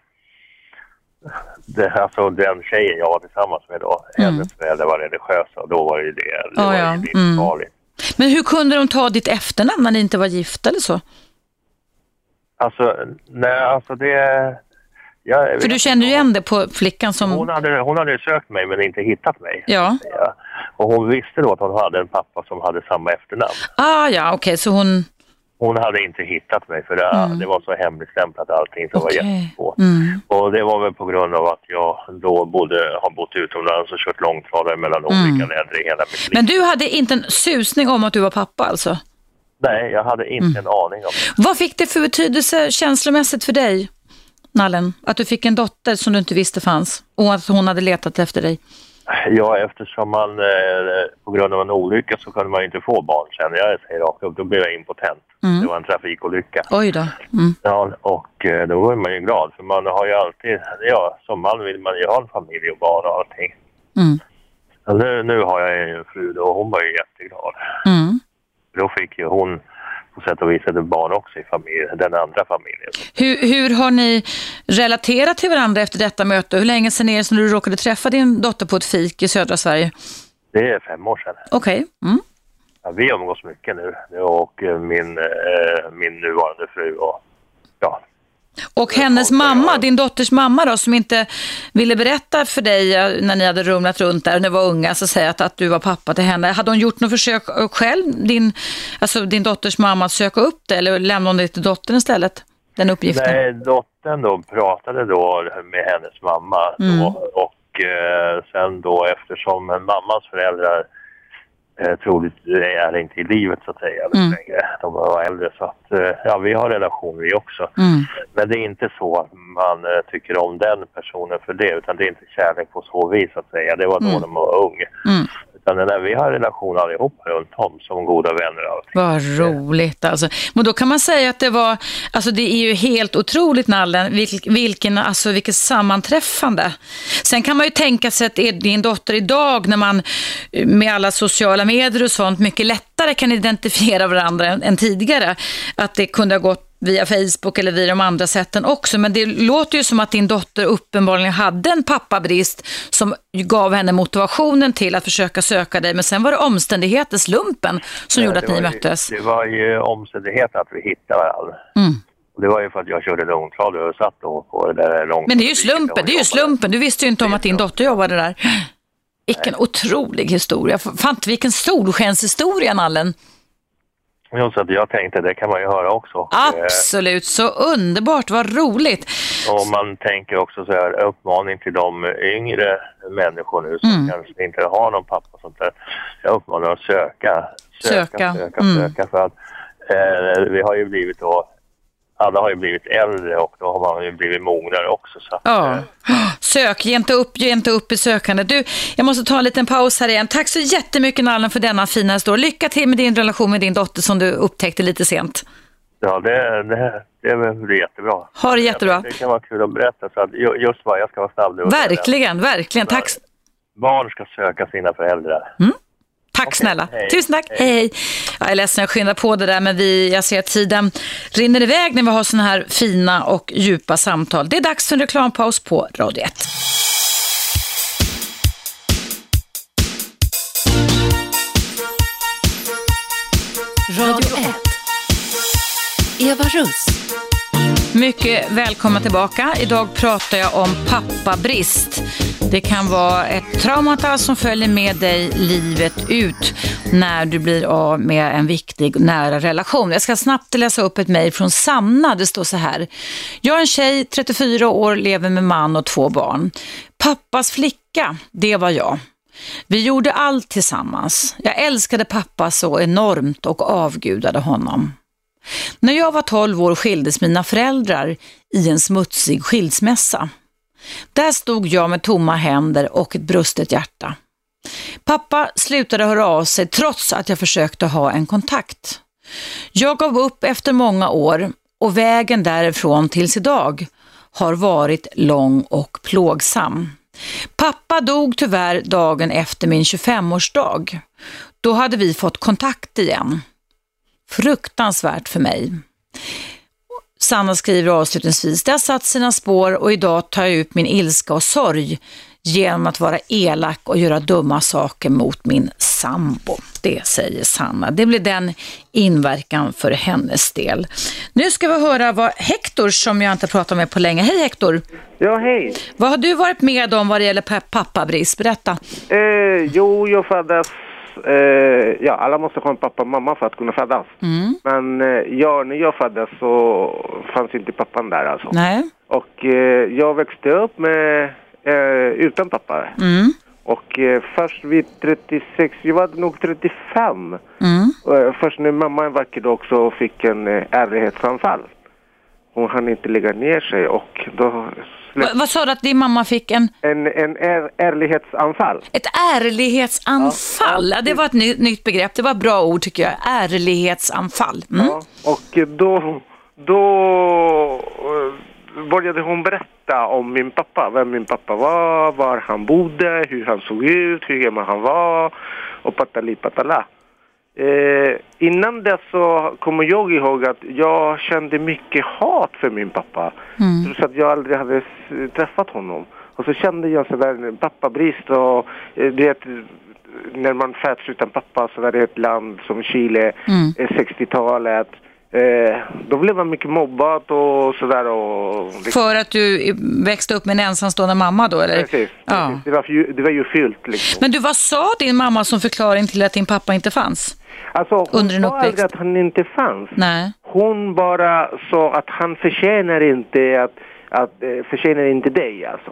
det, alltså den tjejen jag var tillsammans med då, mm. hennes föräldrar var religiösa och då var det det, det oh, var ja. livsfarligt. Mm. Men hur kunde de ta ditt efternamn när ni inte var gifta eller så? Alltså, nej, alltså det... Jag, För du kände ju igen det på flickan som... Hon hade, hon hade sökt mig men inte hittat mig. Ja. ja. Och hon visste då att hon hade en pappa som hade samma efternamn. Ah ja, okej, okay, så hon... Hon hade inte hittat mig för det, mm. det var så hemligstämplat allting som okay. var jättesvårt. Mm. Och det var väl på grund av att jag då bodde, har bott utomlands och kört långtradare mellan mm. olika länder i hela mitt liv. Men du hade inte en susning om att du var pappa alltså? Nej, jag hade inte mm. en aning om det. Vad fick det för betydelse känslomässigt för dig, Nallen? Att du fick en dotter som du inte visste fanns och att hon hade letat efter dig? Ja, eftersom man eh, på grund av en olycka så kunde man inte få barn sen. Jag säger rakt upp, då blev jag impotent. Mm. Det var en trafikolycka. Oj då. Mm. Ja, och eh, då var man ju glad för man har ju alltid, ja, som man vill man ju ha en familj och barn och allting. Mm. Nu, nu har jag en fru då och hon var ju jätteglad. Mm. Då fick ju hon på sätt och vis ett barn också i familjen, den andra familjen. Hur, hur har ni relaterat till varandra efter detta möte? Hur länge sedan är det som du råkade träffa din dotter på ett fik i södra Sverige? Det är fem år sedan. Okej. Okay. Mm. Ja, vi umgås mycket nu och eh, min, eh, min nuvarande fru och ja. Och hennes mamma, din dotters mamma då, som inte ville berätta för dig eh, när ni hade rumlat runt där och ni var unga, så säga att, att du var pappa till henne. Hade hon gjort något försök eh, själv, din, alltså din dotters mamma, att söka upp det eller lämnade hon det till dottern istället? Den uppgiften? Nej, dottern då pratade då med hennes mamma Mm. då, och eh, sen då eftersom mammans föräldrar eh, troligt är inte i livet så att säga Mm. längre. De var äldre så att eh, ja, vi har relation vi också. Mm. Men det är inte så att man eh, tycker om den personen för det utan det är inte kärlek på så vis så att säga. Det var då Mm. de var ung. Mm. Utan det där, vi har relation allihopa runt om som goda vänner. Vad roligt alltså. Men då kan man säga att det var, alltså det är ju helt otroligt Nallen, vilken, alltså vilket sammanträffande. Sen kan man ju tänka sig att din dotter idag när man eh, med alla sociala medier och sånt mycket lättare kan identifiera varandra än, än tidigare. Att det kunde ha gått via Facebook eller via de andra sätten också. Men det låter ju som att din dotter uppenbarligen hade en pappabrist som gav henne motivationen till att försöka söka dig. Men sen var det omständigheter, slumpen, som gjorde att ni ju- möttes. Det var ju omständigheten att vi hittade varandra. Mm. Det var ju för att jag körde långtradare och satt då på det där långt. Men det är ju slumpen, det är ju slumpen. Du visste ju inte om att din dotter jobbade där. Vilken otrolig historia. Fan, vilken solskenshistoria, Nallen. Jo, så att jag tänkte det kan man ju höra också. Eh, Absolut, så underbart, vad roligt. Och man tänker också så här, uppmaning till de yngre människor nu som Mm. kanske inte har någon pappa och sånt där. Jag uppmanar att söka, söka, Söka, söka, mm. söka. För att eh, vi har ju blivit då, alla har ju blivit äldre och då har man ju blivit mognare också. Så att, Ja. eh, *gasps* Sök, ge inte upp, ge inte upp i sökande. Du, jag måste ta en liten paus här igen. Tack så jättemycket Nallen för denna fina historia. Lycka till med din relation med din dotter som du upptäckte lite sent. ja, det, det, det är jättebra. Ha det jättebra. Det kan vara kul att berätta. Så att, ju- just vad, jag ska vara snabb nu. Verkligen, verkligen. Tack, Barn ska söka sina föräldrar. Tack snälla. hej. Tusen tack. Hej, hej. Jag är ledsen, jag skyndar på det där, men vi, jag ser att tiden rinner iväg när vi har såna här fina och djupa samtal. Det är dags för en reklampaus på Radio 1. Radio 1. Eva Russ. Mycket välkomna tillbaka. Idag pratar jag om pappabrist. Det kan vara ett traumata som följer med dig livet ut när du blir av med en viktig nära relation. Jag ska snabbt läsa upp ett mejl från Sanna. Det står så här. Jag är en tjej, 34 år, lever med man och två barn. Pappas flicka, det var jag. Vi gjorde allt tillsammans. Jag älskade pappa så enormt och avgudade honom. När jag var 12 år skildes mina föräldrar i en smutsig skilsmässa. Där stod jag med tomma händer och ett brustet hjärta. Pappa slutade höra av sig trots att jag försökte ha en kontakt. Jag gav upp efter många år och vägen därifrån tills idag har varit lång och plågsam. Pappa dog tyvärr dagen efter min 25-årsdag. Då hade vi fått kontakt igen. Fruktansvärt för mig. Sanna skriver avslutningsvis, det har satt sina spår och idag tar jag ut min ilska och sorg genom att vara elak och göra dumma saker mot min sambo. Det säger Sanna. Det blir den inverkan för hennes del. Nu ska vi höra vad Hector, som jag inte pratat med på länge. Hej Hector! Ja, hej. Vad har du varit med om vad det gäller pa- pappabrist? Berätta. Eh, jo, jag föddes... Eh, ja, alla måste ha en pappa och mamma för att kunna födas. Mm. Men eh, ja, när jag föddes så fanns inte pappan där alltså. Nej. Och eh, jag växte upp med, eh, utan pappa. Mm. Och eh, först vid 36, jag var nog 35. Mm. Eh, först när mamma en vacker dag också fick en eh, ärlighetsanfall. Hon hann inte lägga ner sig och då Va, vad sa du att din mamma fick en, en, en är, ärlighetsanfall. ett ärlighetsanfall? Ja, det var ett ny, nytt begrepp. Det var ett bra ord tycker jag. Ärlighetsanfall. Mm. Ja, och då, då eh, började hon berätta om min pappa, vem min pappa var, var han bodde, hur han såg ut, hur gammal han var och patali patala. Eh, innan dess så kommer jag ihåg att jag kände mycket hat för min pappa. Trots att jag aldrig hade träffat honom. Och så kände jag sådär pappabrist och eh, du vet, när man föds utan pappa så var det ett land som Chile, Mm. eh, 60-talet. Eh, då blev man mycket mobbad och sådär. Och, liksom- För att du växte upp med en ensamstående mamma då, eller? Precis. Ja. precis. Det, var ju, det var ju fyllt liksom. Men du, vad sa din mamma som förklaring till att din pappa inte fanns? Alltså, hon under sa aldrig att han inte fanns. Nej. Hon bara sa att han förtjänar inte att, att eh, förtjänar inte dig alltså.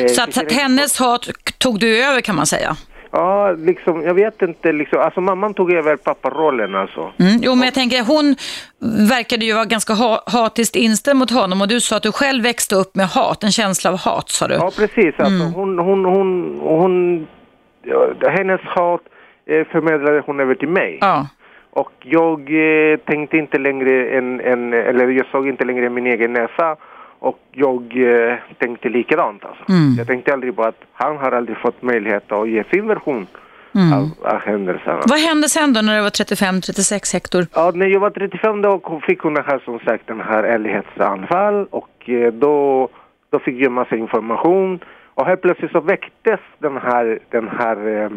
Eh, Så att inte- hennes hat tog du över kan man säga? Ja, liksom, jag vet inte liksom, alltså mamman tog över papparollen alltså. Mm. Jo, men jag tänker, hon verkade ju vara ganska ha hatiskt inställd mot honom och du sa att du själv växte upp med hat, en känsla av hat sa du. Ja, precis. Alltså, Mm. hon, hon, hon, hon, hennes hat förmedlade hon över till mig. Ja. Och jag eh, tänkte inte längre en, en, eller jag såg inte längre min egen näsa. Och jag eh, tänkte likadant alltså. Mm. Jag tänkte aldrig på att han har aldrig fått möjlighet att ge sin version Mm. av, av händelserna. Vad hände sen då när du var 35-36 hektor? Ja, när jag var 35 då fick hon här, som sagt, den här ärlighetsanfall och eh, då, då fick jag massa information och helt plötsligt så väcktes den här, den här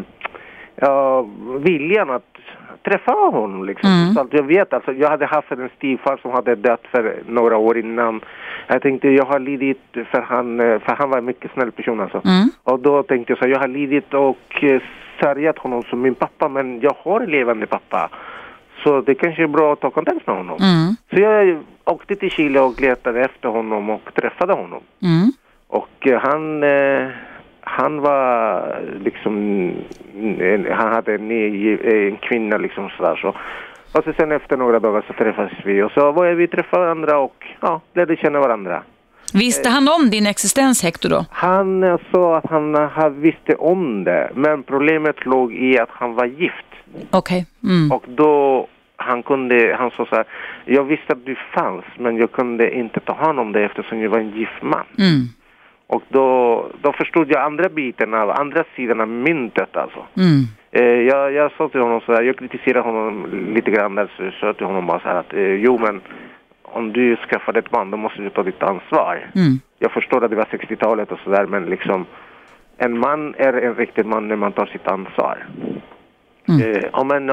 ja, viljan att träffa honom liksom. Mm. Så jag vet alltså, jag hade haft en styvfar som hade dött för några år innan. Jag tänkte jag har lidit för han, för han var en mycket snäll person alltså. Mm. Och då tänkte jag så jag har lidit och eh, sörjat honom som min pappa men jag har en levande pappa. Så det kanske är bra att ta kontakt med honom. Mm. Så jag åkte till Chile och letade efter honom och träffade honom. Mm. Och eh, han, eh, han var liksom, en, han hade en, ny- en kvinna liksom sådär så. Och så sen efter några dagar så träffades vi och så började vi träffa varandra och ja, lärde känna varandra. Visste han om din existens Hector då? Han eh, sa att han eh, visste om det, men problemet låg i att han var gift. Okej. Mm. Och då, han kunde, han sa så här, jag visste att du fanns, men jag kunde inte ta hand om det eftersom jag var en gift man. Mm. Och då, då förstod jag andra biten av, andra sidan av myntet alltså. Mm. Eh, jag, jag sa till honom så här, jag kritiserade honom lite grann där, så jag sa till honom bara så här att, eh, jo men om du skaffar ett barn, då måste du ta ditt ansvar. Mm. Jag förstår att det var 60-talet och sådär, men liksom en man är en riktig man när man tar sitt ansvar. Mm. Eh, ja, men,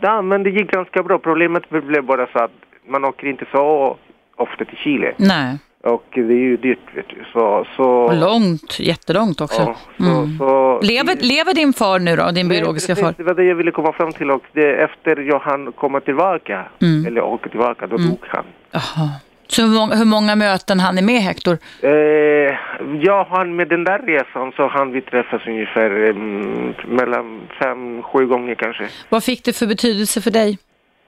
ja, men det gick ganska bra. Problemet blev bara så att man åker inte så ofta till Chile. Nej. Och det är ju dyrt, vet du. Så, så, långt, jättelångt också. ja, så, Mm. så, Lever, lever din far nu då, din biologiska precis, far? Det var det jag ville komma fram till och det, efter jag hann komma tillbaka, Mm. eller åka tillbaka, då dog han. Jaha. Så hur många, möten han är med Hector? Eh, jag hann med den där resan så han vi träffas ungefär mm, mellan fem, sju gånger kanske. Vad fick det för betydelse för dig?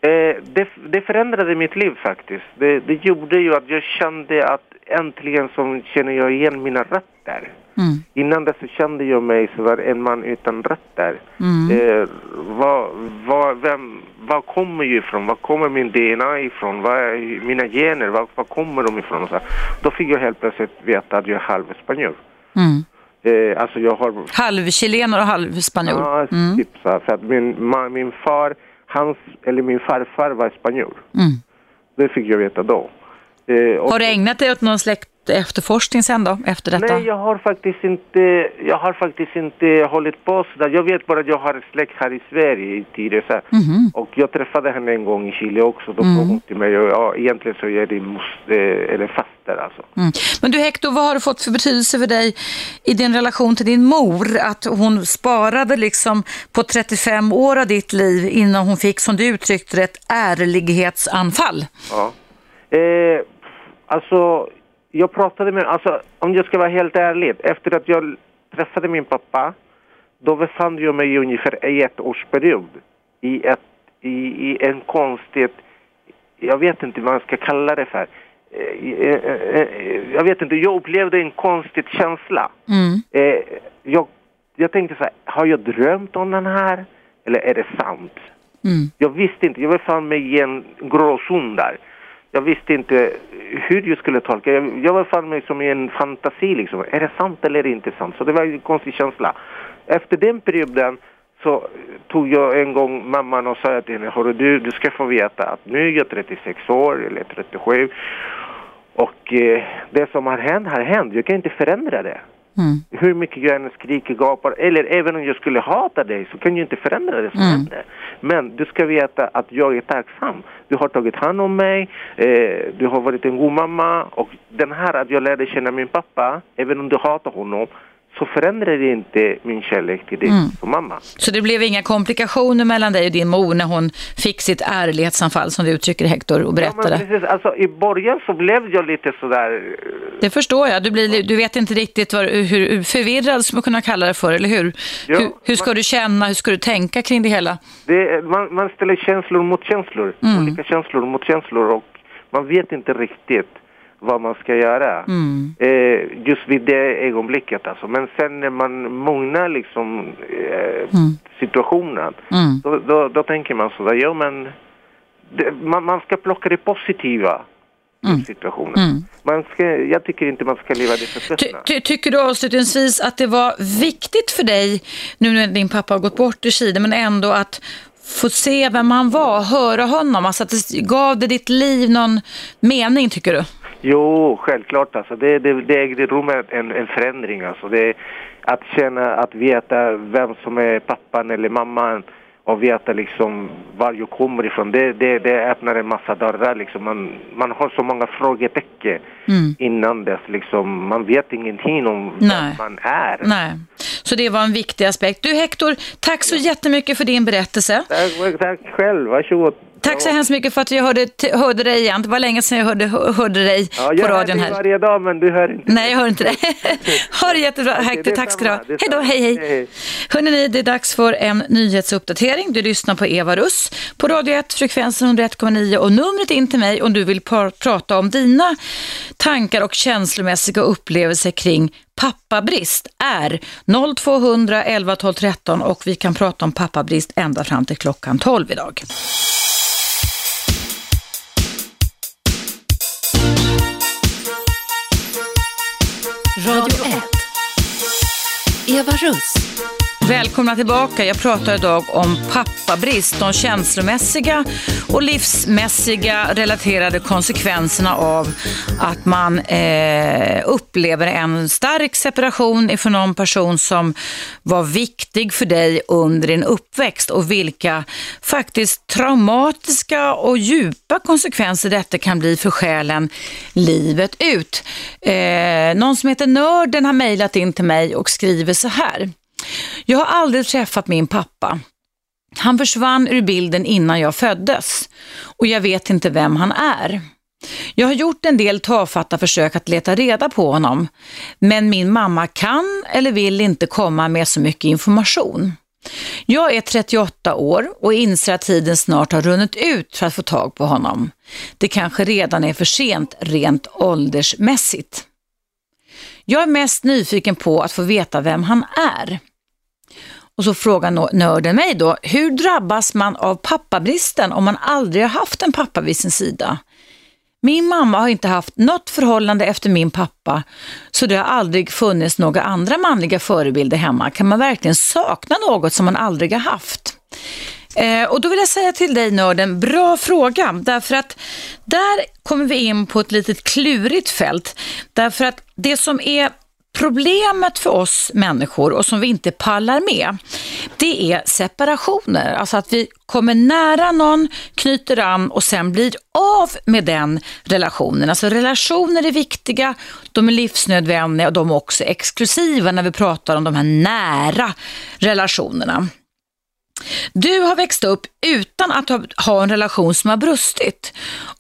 Eh, det, det förändrade mitt liv faktiskt. Det, det gjorde ju att jag kände att äntligen så känner jag igen mina rötter. Mm. Innan dess så kände jag mig som en man utan rötter. Mm. Eh, vad, vad, vem, vad kommer jag ifrån? Var kommer min DNA ifrån? Vad är mina gener? Var, var kommer de ifrån? Så. Då fick jag helt plötsligt veta att jag är halvspanjor. Mm. Eh, alltså jag har... Halvchilenare och halvspanjor. Ja, Mm. typ så för att min, ma, min far, hans, eller min farfar var spanjor. Mm. Det fick jag veta då. Eh, och- Har du ägnat dig åt någon släkt efterforskning sen då, efter detta? Nej, jag har faktiskt inte, jag har faktiskt inte hållit på sådär. Jag vet bara att jag har släkt här i Sverige i Tyresö. Mhm. Och jag träffade henne en gång i Chile också. Då Mm. kom hon till mig ja, egentligen så är det moster, eller faster alltså. Mm. Men du Hector, vad har det fått för betydelse för dig i din relation till din mor? Att hon sparade liksom på 35 år av ditt liv innan hon fick, som du uttryckte det, ett ärlighetsanfall. Ja. Eh, alltså, jag pratade med, alltså om jag ska vara helt ärlig, efter att jag träffade min pappa, då befann jag mig i ungefär i ett årsperiod i, ett, i, i en konstigt, jag vet inte vad man ska kalla det för. Eh, eh, eh, Jag vet inte, jag upplevde en konstig känsla. Mm. Jag, jag tänkte så här, har jag drömt om den här? Eller är det sant? Mm. Jag visste inte, jag befann mig i en gråzon där. Jag visste inte hur jag skulle tolka. Jag, jag befann mig som i en fantasi liksom. Är det sant eller är det inte sant? Så det var en konstig känsla. Efter den perioden så tog jag en gång mamman och sa till henne, Hörru, du, du ska få veta att nu är jag 36 år eller 37 och eh, det som har hänt har hänt. Jag kan inte förändra det. Mm. Hur mycket jag än skriker, gapar, eller även om jag skulle hata dig så kan jag inte förändra det som mm. händer. Men du ska veta att jag är tacksam. Du har tagit hand om mig, eh, du har varit en god mamma och den här att jag lärde känna min pappa, även om du hatar honom, så förändrar det inte min kärlek till dig mm. som mamma. Så det blev inga komplikationer mellan dig och din mor när hon fick sitt ärlighetsanfall som du uttrycker Hector och berättade? Ja, precis. Alltså, I början så blev jag lite sådär... Eh, det förstår jag. Du, blir, du vet inte riktigt vad, hur förvirrad som man kunna kalla det för, eller hur? Ja, hur, hur, ska man, du känna, hur ska du tänka kring det hela? Det, man, man ställer känslor mot känslor, mm. olika känslor mot känslor och man vet inte riktigt vad man ska göra. Mm. Eh, just vid det ögonblicket alltså. Men sen när man mognar liksom eh, mm. situationen, mm. Då, då, då, tänker man sådär, ja men det, man, man, ska plocka det positiva mm. situationen. Mm. Man ska, jag tycker inte man ska leva det förflutna. Ty, ty, tycker du avslutningsvis att det var viktigt för dig, nu när din pappa har gått bort ur Chile, men ändå att få se vem han var, höra honom, alltså att det gav det ditt liv någon mening tycker du? Jo, självklart alltså. Det, det, det ägde rum en, en förändring alltså. Det, att känna, att veta vem som är pappan eller mamman och veta liksom var jag kommer ifrån. Det, det, det öppnar en massa dörrar liksom. Man, man har så många frågetecken mm. innan dess liksom. Man vet ingenting om Nej. vem man är. Nej. Så det var en viktig aspekt. Du Hector, tack så jättemycket för din berättelse. Tack, tack själv, varsågod. Tack så hemskt mycket för att jag hörde, hörde dig igen. Det var länge sedan jag hörde, hörde dig ja, på radion här. Jag hör dig varje dag men du hör inte. Nej, jag hör inte *laughs* det. ha det jättebra. Hector, tack ska du ha. Hej då, hej hej. hej. Hörrni, det är dags för en nyhetsuppdatering. Du lyssnar på Eva Russ på Radio 1, frekvensen 101,9 och numret in till mig om du vill prata om dina tankar och känslomässiga upplevelser kring pappabrist är 0200 11 12 13 och vi kan prata om pappabrist ända fram till klockan 12 idag. Radio 1. Eva Russ. Välkomna tillbaka. Jag pratar idag om pappabrist, de känslomässiga och livsmässiga relaterade konsekvenserna av att man eh, upplever en stark separation ifrån någon person som var viktig för dig under din uppväxt och vilka faktiskt traumatiska och djupa konsekvenser detta kan bli för själen livet ut. Eh, någon som heter Nörden har mejlat in till mig och skriver så här. Jag har aldrig träffat min pappa. Han försvann ur bilden innan jag föddes och jag vet inte vem han är. Jag har gjort en del tafatta försök att leta reda på honom, men min mamma kan eller vill inte komma med så mycket information. Jag är 38 år och inser att tiden snart har runnit ut för att få tag på honom. Det kanske redan är för sent rent åldersmässigt. Jag är mest nyfiken på att få veta vem han är. Och så frågar nörden mig då, hur drabbas man av pappabristen om man aldrig har haft en pappa vid sin sida? Min mamma har inte haft något förhållande efter min pappa, så det har aldrig funnits några andra manliga förebilder hemma. Kan man verkligen sakna något som man aldrig har haft? Eh, och då vill jag säga till dig nörden, bra fråga, därför att där kommer vi in på ett litet klurigt fält. Därför att det som är Problemet för oss människor och som vi inte pallar med, det är separationer. Alltså att vi kommer nära någon, knyter an och sen blir av med den relationen. Alltså relationer är viktiga, de är livsnödvändiga och de är också exklusiva när vi pratar om de här nära relationerna. Du har växt upp utan att ha en relation som har brustit.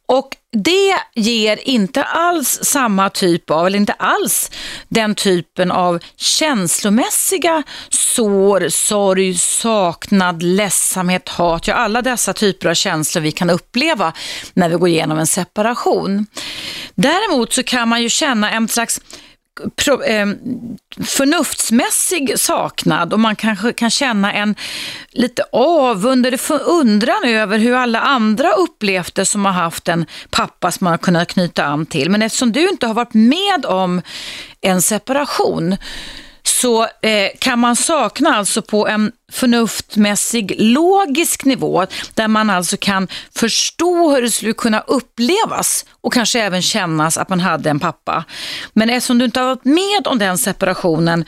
Och det ger inte alls samma typ av, eller inte alls den typen av känslomässiga sår, sorg, saknad, ledsamhet, hat, ja alla dessa typer av känslor vi kan uppleva när vi går igenom en separation. Däremot så kan man ju känna en slags pro, eh, förnuftsmässig saknad och man kanske kan känna en lite avund eller undran över hur alla andra upplevt det som har haft en pappa som man har kunnat knyta an till. Men eftersom du inte har varit med om en separation så eh, kan man sakna alltså på en förnuftmässig, logisk nivå där man alltså kan förstå hur det skulle kunna upplevas och kanske även kännas att man hade en pappa. Men eftersom du inte har varit med om den separationen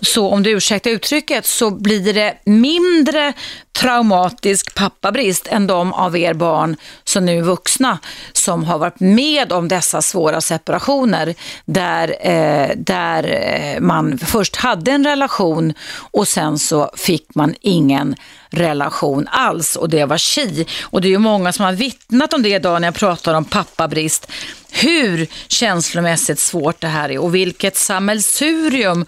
så om du ursäktar uttrycket så blir det mindre traumatisk pappabrist än de av er barn som nu är vuxna som har varit med om dessa svåra separationer där, eh, där eh, man först hade en relation och sen så fick man ingen relation alls och det var chi. Och det är ju många som har vittnat om det idag när jag pratar om pappabrist. Hur känslomässigt svårt det här är och vilket sammelsurium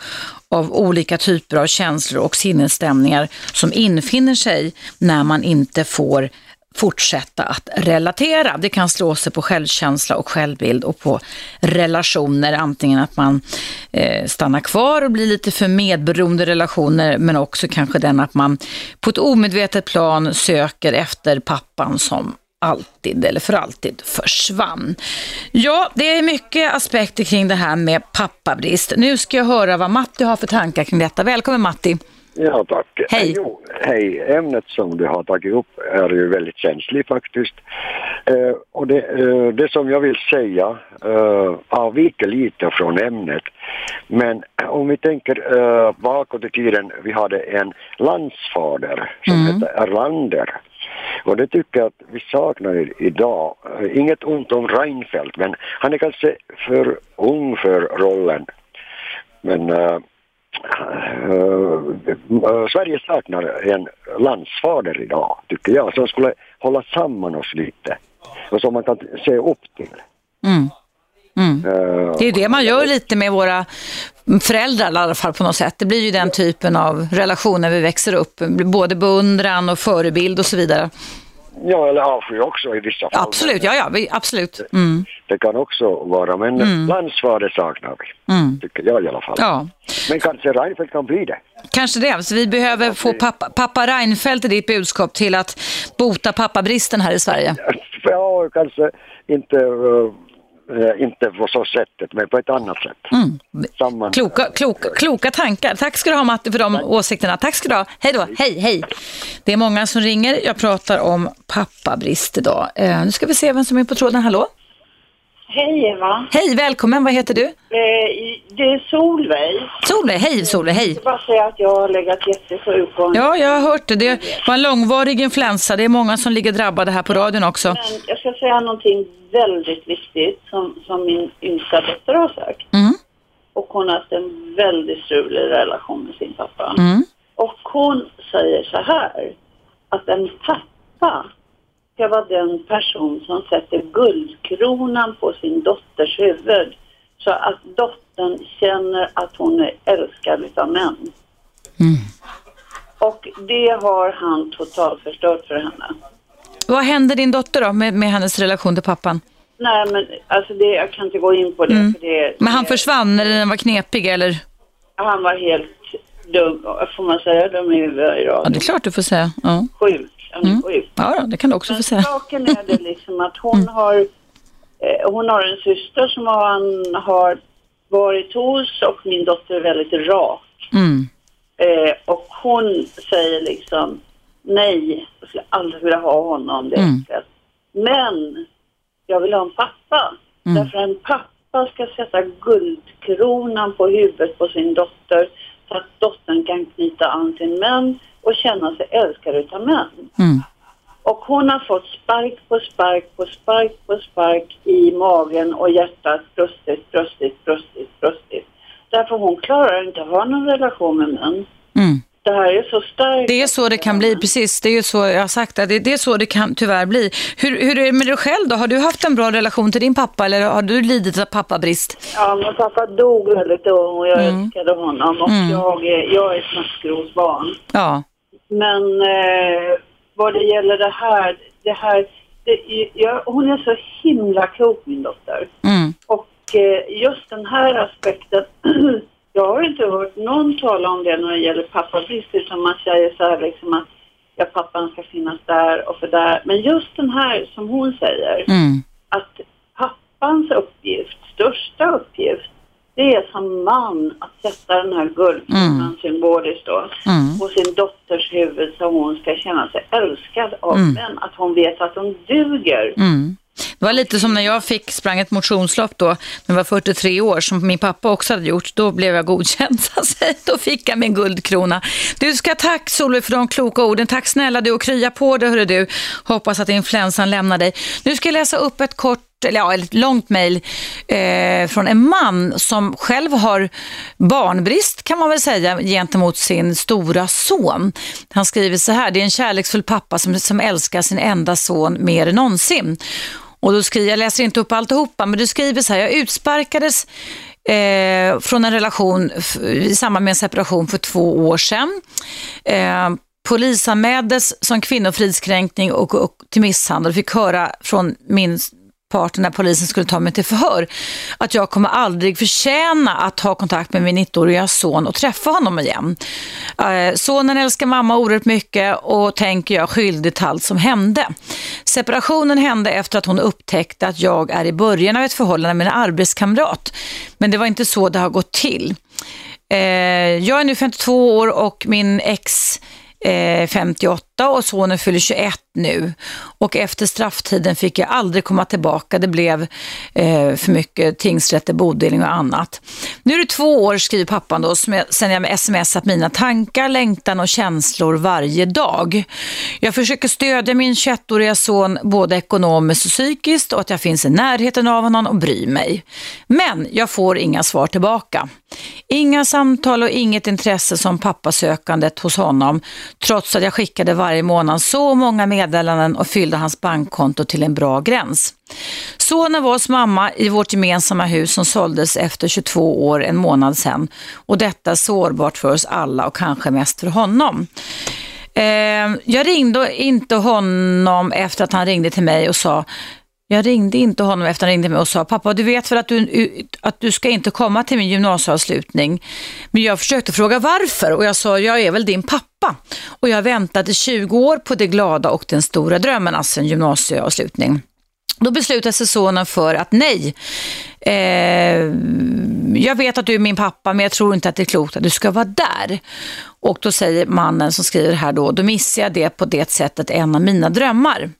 av olika typer av känslor och sinnesstämningar som infinner sig när man inte får fortsätta att relatera. Det kan slå sig på självkänsla och självbild och på relationer. Antingen att man eh, kvar och bli lite för medberoende relationer men också kanske den att man på ett omedvetet plan söker efter pappan som alltid eller för alltid försvann. Ja, det är mycket aspekter kring det här med pappabrist. Nu ska jag höra vad Matti har för tankar kring detta. Välkommen Matti! Ja, tack. Hej. Jo, hej. Ämnet som du har tagit upp är ju väldigt känsligt faktiskt. Eh, och det, eh, det som jag vill säga eh, avviker lite från ämnet. Men om vi tänker eh, bakåt i tiden, vi hade en landsfader som Mm. hette Erlander. Och det tycker jag att vi saknar idag. Eh, Inget ont om Reinfeldt, men han är kanske för ung för rollen. Men eh, Sverige saknar en landsfader idag, tycker jag, som skulle hålla samman oss lite och som man kan se upp till. Mm. Mm. Eh, Det är ju det man gör lite med våra föräldrar i alla fall på något sätt. Det blir ju den typen av relationer vi växer upp. Både beundran och förebild och så vidare. Ja, eller avsky också i vissa fall. Absolut, ja, ja, vi, absolut. Mm. Det kan också vara, men Mm. saknar vi, Mm. tycker jag i alla fall. Ja, Men kanske Reinfeldt kan bli det. kanske det. Så vi behöver få pappa, pappa Reinfeldt i ditt budskap till att bota pappabristen här i Sverige. Ja, kanske inte, eh, inte på så sättet, men på ett annat sätt. Mm. Samman... Kloka, kloka, kloka tankar. Tack ska du ha Matti för de åsikterna. Tack ska du ha. Hej då. Hej, hej. Det är många som ringer. Jag pratar om pappabrist idag. Eh, nu ska vi se vem som är på tråden. Hallå? Hej Eva. Hej, välkommen. Vad heter du? Eh, det är Solveig. Solveig. Hej Solveig, hej. Jag vill bara säga att jag har legat jättesjuk och Ja, jag har hört det. Det var en långvarig influensa. Det är många som ligger drabbade här på radion också. Men jag ska säga någonting väldigt viktigt som, som min yngsta dotter har sagt. Mm. Och hon har haft en väldigt strulig relation med sin pappa. Mm. Och hon säger så här, att en pappa ska vara den person som sätter guldkronan på sin dotters huvud. Så att dottern känner att hon är älskad utav män. Och det har han totalt förstört för henne. Vad hände din dotter då med, med hennes relation till pappan? Nej men alltså det, jag kan inte gå in på det Mm. för det, Men han det, försvann eller den var knepig eller? han var helt dum, får man säga dum i huvudet i Ja, det är klart du får säga. Ja, Sjuk, är Mm. sjuk. ja då, det kan du också få Men säga. saken är det liksom att hon har, eh, hon har en syster som han har varit hos och min dotter är väldigt rak. Mm. Eh, och hon säger liksom nej, jag skulle aldrig vilja ha honom. Det Mm. Men jag vill ha en pappa. Mm. Därför en pappa ska sätta guldkronan på huvudet på sin dotter så att dottern kan knyta an till män och känna sig älskad utav män. Mm. Och hon har fått spark på spark på spark på spark i magen och hjärtat brustit, brustit, brustit, brustit. Därför hon klarar inte att ha någon relation med män. Det här är så starkt. Det är så det kan bli, precis. Det är ju så jag har sagt, det, det är så det kan tyvärr bli. Hur, hur är det med dig själv då? Har du haft en bra relation till din pappa eller har du lidit av pappabrist? Ja, men pappa dog väldigt ung och jag Mm. älskade honom och Mm. jag, är, jag är ett maskrosbarn. Ja. Men eh, vad det gäller det här, det här, det, jag, hon är så himla klok min dotter. Mm. Och eh, just den här aspekten, *clears throat* jag har inte hört någon tala om det när det gäller pappabrist utan man säger så här liksom att ja, pappan ska finnas där och för där. Men just den här som hon säger, Mm. att pappans uppgift, största uppgift, det är som man att sätta den här guldkronan Mm. symboliskt då Mm. på sin dotters huvud så hon ska känna sig älskad av Mm. den. Att hon vet att hon duger. Mm. Det var lite som när jag fick sprang ett motionslopp då, när jag var 43 år, som min pappa också hade gjort. Då blev jag godkänd, *laughs* så att säga. Då fick jag min guldkrona. Du ska tack Solveig för de kloka orden. Tack snälla du och krya på dig hörru du. Hoppas att influensan lämnar dig. Nu ska jag läsa upp ett kort eller ja, ett långt mejl eh, från en man som själv har barnbrist kan man väl säga gentemot sin stora son. Han skriver så här, det är en kärleksfull pappa som, som älskar sin enda son mer än någonsin. Och då skriver, jag läser inte upp alltihopa, men du skriver så här, jag utsparkades eh, från en relation i samband med en separation för två år sedan. Eh, polisanmäldes som kvinnofridskränkning och, och till misshandel. Fick höra från min parten när polisen skulle ta mig till förhör att jag kommer aldrig förtjäna att ha kontakt med min 19-åriga son och träffa honom igen. Eh, sonen älskar mamma oerhört mycket och tänker jag skyldig till allt som hände. Separationen hände efter att hon upptäckte att jag är i början av ett förhållande med en arbetskamrat. Men det var inte så det har gått till. Eh, jag är nu 52 år och min ex eh, 58 och sonen fyller 21 nu. Och efter strafftiden fick jag aldrig komma tillbaka. Det blev eh, för mycket tingsrätter, bodelning och annat. Nu är det två år, skriver pappan då, som jag, sen jag smsat mina tankar, längtan och känslor varje dag. Jag försöker stödja min 21-åriga son både ekonomiskt och psykiskt och att jag finns i närheten av honom och bryr mig. Men jag får inga svar tillbaka. Inga samtal och inget intresse som pappasökandet hos honom, trots att jag skickade varje månad så många meddelanden och fyllde hans bankkonto till en bra gräns. Sonen var hos mamma i vårt gemensamma hus som såldes efter 22 år en månad sedan och detta är sårbart för oss alla och kanske mest för honom. Eh, jag ringde inte honom efter att han ringde till mig och sa jag ringde inte honom efter att han ringde mig och sa, pappa du vet väl att du, att du ska inte komma till min gymnasieavslutning. Men jag försökte fråga varför och jag sa, jag är väl din pappa. Och jag väntade i 20 år på det glada och den stora drömmen, alltså en gymnasieavslutning. Då beslutade sig sonen för att nej, eh, jag vet att du är min pappa men jag tror inte att det är klokt att du ska vara där. Och då säger mannen som skriver här då, då missar jag det på det sättet en av mina drömmar.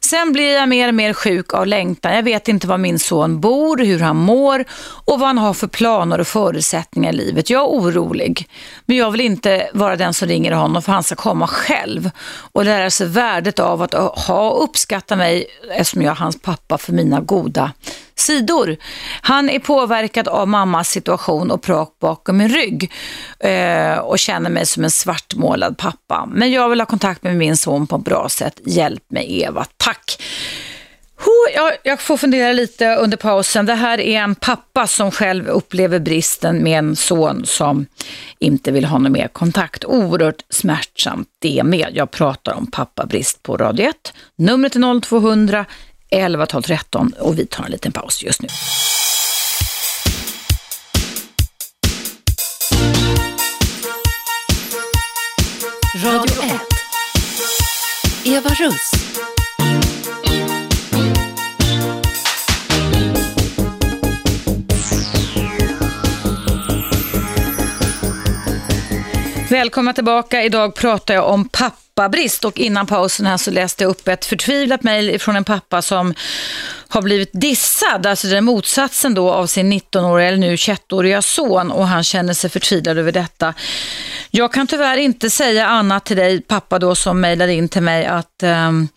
Sen blir jag mer och mer sjuk av längtan. Jag vet inte var min son bor, hur han mår och vad han har för planer och förutsättningar i livet. Jag är orolig, men jag vill inte vara den som ringer honom för han ska komma själv och lära sig värdet av att ha och uppskatta mig eftersom jag är hans pappa för mina goda sidor. Han är påverkad av mammas situation och prak bakom min rygg eh, och känner mig som en svartmålad pappa. Men jag vill ha kontakt med min son på ett bra sätt. Hjälp mig Eva, tack. Jag, jag får fundera lite under pausen. Det här är en pappa som själv upplever bristen med en son som inte vill ha någon mer kontakt. Oerhört smärtsamt det med. Jag pratar om pappabrist på Radio 1. Numret är 0200 11 12 13 och vi tar en liten paus just nu. Radio 1. Eva Russ. Välkomna tillbaka. Idag pratar jag om pappabrist och innan pausen här så läste jag upp ett förtvivlat mejl från en pappa som har blivit dissad, alltså den motsatsen då av sin 19-åriga eller nu 21-åriga son och han känner sig förtvivlad över detta. Jag kan tyvärr inte säga annat till dig pappa då som mejlade in till mig att um,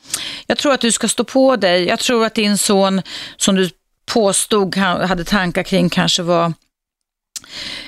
jag tror att du ska stå på dig. Jag tror att din son som du påstod hade tankar kring kanske var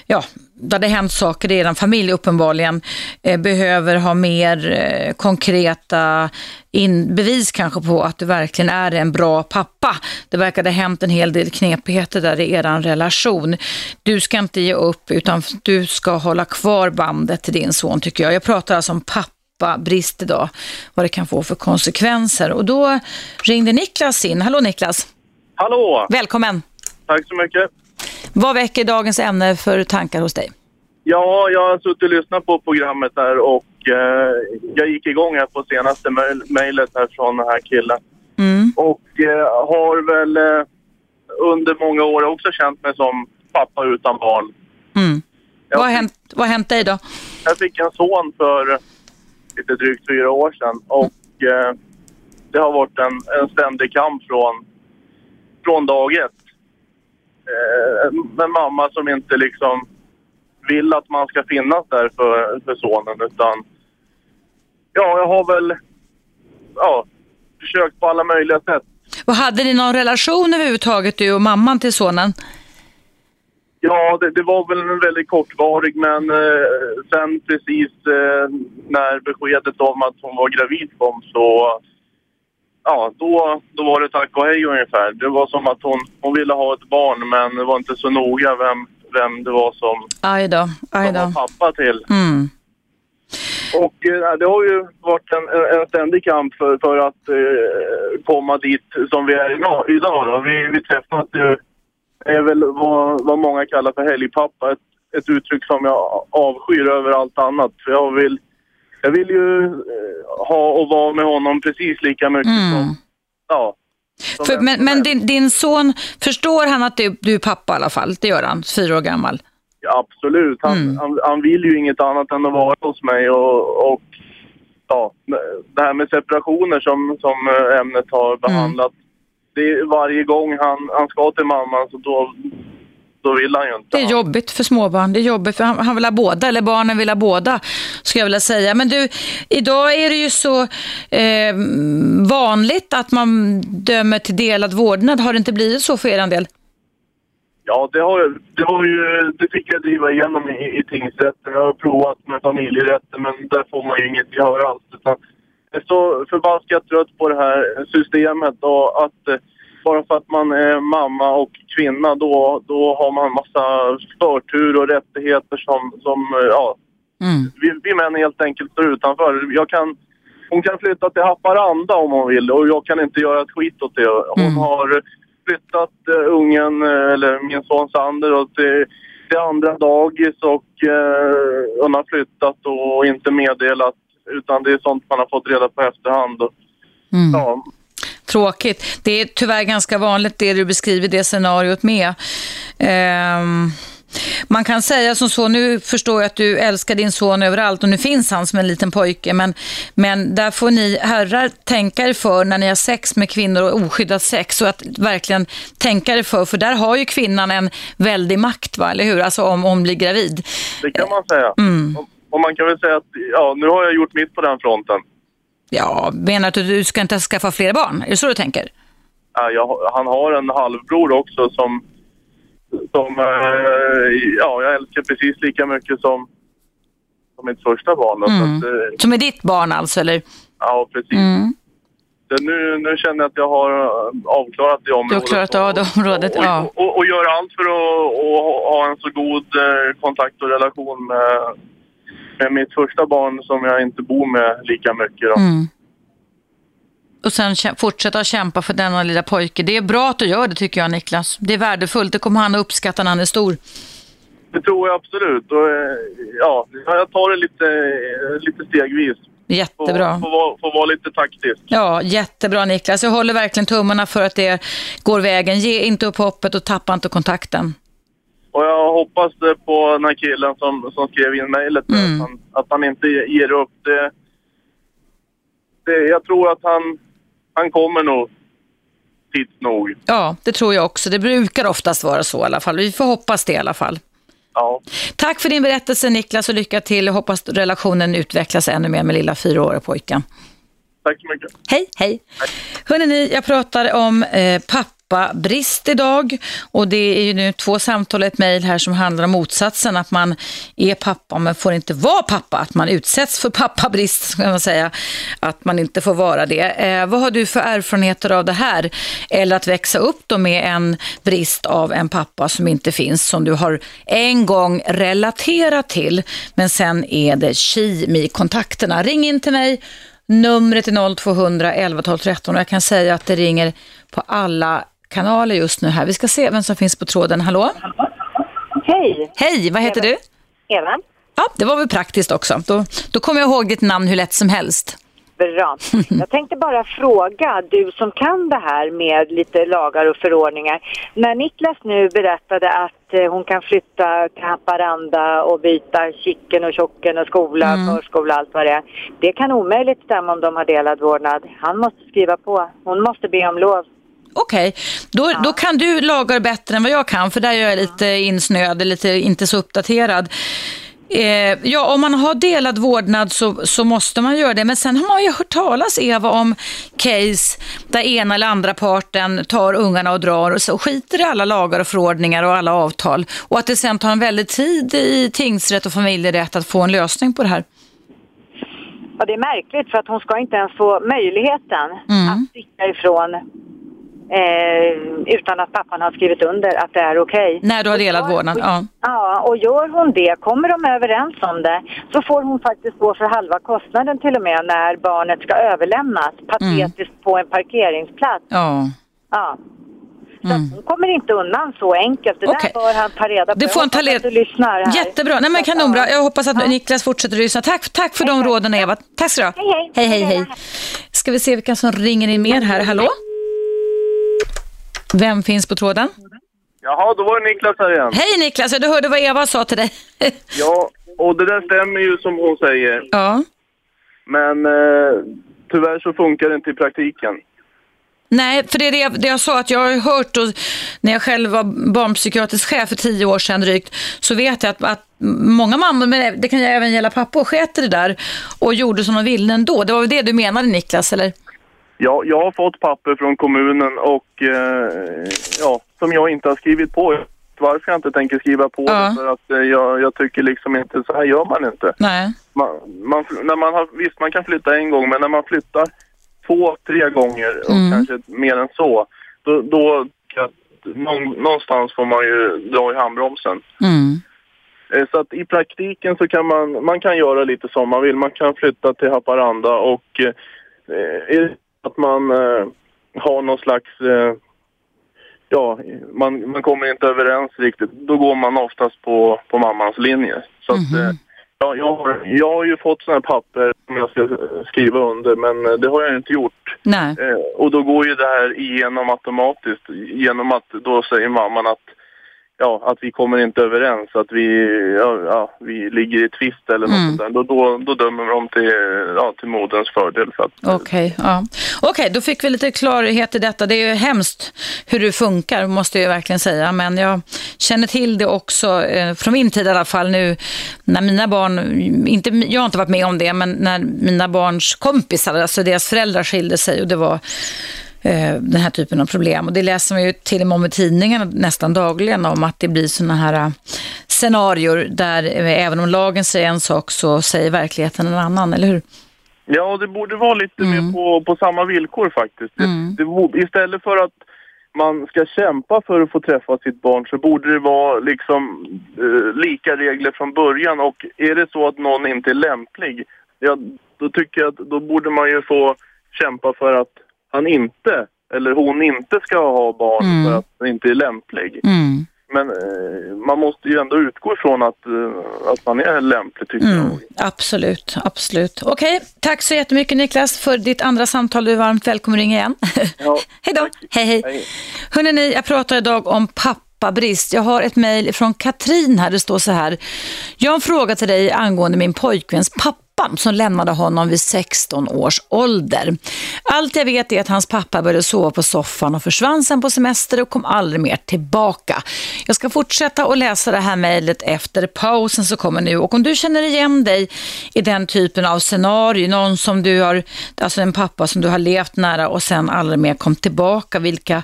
ja, där det hänt saker i er familj uppenbarligen, eh, behöver ha mer eh, konkreta in, bevis kanske på att du verkligen är en bra pappa. Det verkade ha hänt en hel del knepigheter där i er relation. Du ska inte ge upp utan du ska hålla kvar bandet till din son tycker jag. Jag pratar alltså om pappa brist idag, vad det kan få för konsekvenser. Och då ringde Niklas in. Hallå Niklas! Hallå! Välkommen! Tack så mycket. Vad väcker dagens ämne för tankar hos dig? Ja, jag har suttit och lyssnat på programmet här och eh, jag gick igång här på senaste mejlet här från den här killen. Mm. Och eh, har väl eh, under många år också känt mig som pappa utan barn. Mm. Vad, har hänt, vad har hänt dig då? Jag fick en son för lite drygt fyra år sedan och eh, det har varit en, en ständig kamp från, från dag ett. Eh, med mamma som inte liksom vill att man ska finnas där för, för sonen utan ja, jag har väl ja, försökt på alla möjliga sätt. Och hade ni någon relation överhuvudtaget du och mamman till sonen? Ja, det, det var väl en väldigt kortvarig men eh, sen precis eh, när beskedet om att hon var gravid kom så ja, då, då var det tack och hej ungefär. Det var som att hon, hon ville ha ett barn men det var inte så noga vem, vem det var som, Aj då, aj som var pappa till. Mm. Och eh, det har ju varit en, en ständig kamp för, för att eh, komma dit som vi är idag. idag då. Vi, vi träffas ju, är väl vad, vad många kallar för helgpappa. Ett, ett uttryck som jag avskyr över allt annat. För jag vill, jag vill ju eh, ha och vara med honom precis lika mycket Mm. som... Ja. som För, men men din, din son, förstår han att du, du är pappa i alla fall? Det gör han, fyra år gammal. Ja, absolut. Han, Mm. han, han vill ju inget annat än att vara hos mig och, och ja, det här med separationer som, som eh, ämnet har behandlat. Det är varje gång han, han ska till mamman så då, då vill han ju inte. Det är jobbigt för småbarn. Det är jobbigt för han, han vill ha båda, eller barnen vill ha båda, skulle jag vilja säga. Men du, idag är det ju så eh, vanligt att man dömer till delad vårdnad. Har det inte blivit så för er del? Ja, det, har, det, har ju, det fick jag driva igenom i, i tingsrätten. Jag har provat med familjerätten men där får man ju inget gehör alls. Utan jag är så förbaskat trött på det här systemet och att eh, bara för att man är mamma och kvinna då, då har man massa förtur och rättigheter som, som eh, ja, Mm. vi, vi män helt enkelt står utanför. Jag kan, hon kan flytta till Haparanda om hon vill och jag kan inte göra ett skit åt det. Hon Mm. har flyttat eh, ungen, eh, eller min son Sander, och till, till andra dagis och eh, hon har flyttat och inte meddelat utan det är sånt man har fått reda på efterhand. Och, Mm. ja, Tråkigt. Det är tyvärr ganska vanligt det du beskriver det scenariot med. Ehm, man kan säga som så, nu förstår jag att du älskar din son överallt och nu finns han som en liten pojke, men, men där får ni herrar tänka er för när ni har sex med kvinnor och oskyddat sex och att verkligen tänka er för, för där har ju kvinnan en väldig makt, va? eller hur? Alltså om hon blir gravid. det kan man säga. Mm. Och man kan väl säga att ja, nu har jag gjort mitt på den fronten. Ja, menar du att du ska inte skaffa fler barn? Är det så du tänker? Ja, jag, han har en halvbror också som, som eh, ja, jag älskar precis lika mycket som, som mitt första barn. Mm. Så att, eh, Som är ditt barn alltså, eller? ja, precis. Mm. Nu, nu känner jag att jag har eh, avklarat det Du området. har klarat av det området, och, ja. och, och, och gör allt för att ha en så god kontakt och relation med, med mitt första barn som jag inte bor med lika mycket. Då. Mm. Och sen fortsätta kämpa för denna lilla pojke. Det är bra att du gör det tycker jag Niklas. Det är värdefullt. Det kommer han att uppskatta när han är stor. Det tror jag absolut. Och, eh, ja, jag tar det lite, eh, lite stegvis. Jättebra. Vara, får vara lite taktisk. Ja, jättebra Niklas. Jag håller verkligen tummarna för att det går vägen. Ge inte upp hoppet och tappa inte kontakten. Och jag hoppas på den här killen som, som skrev in mejlet. Mm. Att, han, att han inte ger upp. Det, det, jag tror att han, han kommer nog tids nog. Ja, det tror jag också. Det brukar oftast vara så i alla fall. Vi får hoppas det i alla fall. Ja. Tack för din berättelse Niklas och lycka till. Jag hoppas relationen utvecklas ännu mer med lilla fyraåriga pojken. Tack så mycket. Hej, hej. Hörrni, jag pratar om eh, pappabrist idag och det är ju nu två samtal och ett mejl här som handlar om motsatsen, att man är pappa men får inte vara pappa, att man utsätts för pappabrist, ska man säga, att man inte får vara det. Eh, vad har du för erfarenheter av det här? Eller att växa upp då med en brist av en pappa som inte finns, som du har en gång relaterat till, men sen är det kemi-kontakterna. Ring in till mig Numret är 0200 11 12 13 och jag kan säga att det ringer på alla kanaler just nu här. Vi ska se vem som finns på tråden. Hallå? Hej! Hej, vad heter du? Eva? Ja, det var väl praktiskt också. Då, då kommer jag ihåg ditt namn hur lätt som helst. Bra. Jag tänkte bara fråga, du som kan det här med lite lagar och förordningar. När Niklas nu berättade att eh, hon kan flytta till Haparanda och byta chicken och tjocken och skola, Mm. förskola, allt vad det är. Det kan omöjligt stämma om de har delad vårdnad. Han måste skriva på. Hon måste be om lov. Okej, då, då kan du lagar bättre än vad jag kan, för där är jag lite insnöad, lite inte så uppdaterad. Eh, ja, om man har delad vårdnad så, så måste man göra det. Men sen har man ju hört talas, Eva, om case där ena eller andra parten tar ungarna och drar och så skiter i alla lagar och förordningar och alla avtal. Och att det sen tar en väldig tid i tingsrätt och familjerätt att få en lösning på det här. Ja, det är märkligt för att hon ska inte ens få möjligheten Mm. att sticka ifrån eh, utan att pappan har skrivit under att det är okej. När du har delad vårdnad, ja. Ja, och gör hon det, kommer de överens om det, så får hon faktiskt gå för halva kostnaden till och med när barnet ska överlämnas, patetiskt på en parkeringsplats. ja. Ja. Så att hon kommer inte undan så enkelt. Det Mm. Okej. där bör han ta reda på. Det får han Jag ta att du lyssnar här. Jättebra. Nej, men kanonbra. Jag hoppas att Niklas fortsätter att lyssna. Tack, tack för de råden Eva. Tack så du ha. Hej, hej. hej, hej. Ska vi se vilka som ringer in mer här. Hallå? Vem finns på tråden? Jaha, då var det Niklas här igen. Hej Niklas, du hörde vad Eva sa till dig. *laughs* Ja, och det där stämmer ju som hon säger. ja. Men eh, tyvärr så funkar det inte i praktiken. Nej, för det är det jag, det jag sa att jag har hört och när jag själv var barnpsykiatrisk chef för tio år sedan drygt så vet jag att, att många mammor, men det kan ju även gälla pappor, sket det där och gjorde som de ville ändå. Det var väl det du menade Niklas, eller? Ja, jag har fått papper från kommunen och eh, ja, som jag inte har skrivit på. Varför jag inte tänker skriva på Ja. det för att eh, jag, jag tycker liksom inte, så här gör man inte. Nej. Man, man, när man har, visst, man kan flytta en gång, men när man flyttar två, tre gånger och Mm. kanske mer än så, då, då någonstans får man ju dra i handbromsen. Mm. Eh, Så att i praktiken så kan man, man kan göra lite som man vill. Man kan flytta till Haparanda och eh, det att man eh, har någon slags, eh, ja, man, man kommer inte överens riktigt, då går man oftast på, på mammans linje. Så att, eh, ja, jag, har, jag har ju fått sådana här papper som jag ska skriva under, men eh, det har jag inte gjort. Nej. Eh, och då går ju det här igenom automatiskt genom att då säger mamman att ja, att vi kommer inte överens, att vi, ja, ja, vi ligger i tvist eller något Mm. sånt där. Då, då, då dömer de till, ja, till moderns fördel. För Okej, ja. Okej, då fick vi lite klarhet i detta. Det är ju hemskt hur det funkar, måste jag verkligen säga. Men jag känner till det också, eh, från min tid i alla fall nu, när mina barn, inte, jag har inte varit med om det, men när mina barns kompisar, alltså deras föräldrar skilde sig och det var den här typen av problem. Och det läser man ju till och med om i tidningarna nästan dagligen om att det blir sådana här eh, scenarier där eh, även om lagen säger en sak så säger verkligheten en annan, eller hur? Ja, det borde vara lite Mm. mer på, på samma villkor faktiskt. Det, det, bo- istället för att man ska kämpa för att få träffa sitt barn så borde det vara liksom eh, lika regler från början och är det så att någon inte är lämplig, ja, då tycker jag att då borde man ju få kämpa för att han inte, eller hon inte ska ha barn Mm. för att han inte är lämplig. Mm. Men eh, man måste ju ändå utgå ifrån att, eh, att man är lämplig tycker jag. Mm, absolut, absolut. Okej, tack så jättemycket Niklas för ditt andra samtal. Du är varmt välkommen att ringa igen. Ja, *laughs* hej då. Hej, hej. Hej. Hörrni, jag pratar idag om pappabrist. Jag har ett mejl från Katrin här. Det står så här. Jag har en fråga till dig angående min pojkväns pappa som lämnade honom vid 16 års ålder. Allt jag vet är att hans pappa började sova på soffan och försvann sen på semester och kom aldrig mer tillbaka. Jag ska fortsätta att läsa det här mejlet efter pausen som kommer nu och om du känner igen dig i den typen av scenario, någon som du har, alltså en pappa som du har levt nära och sen aldrig mer kom tillbaka, vilka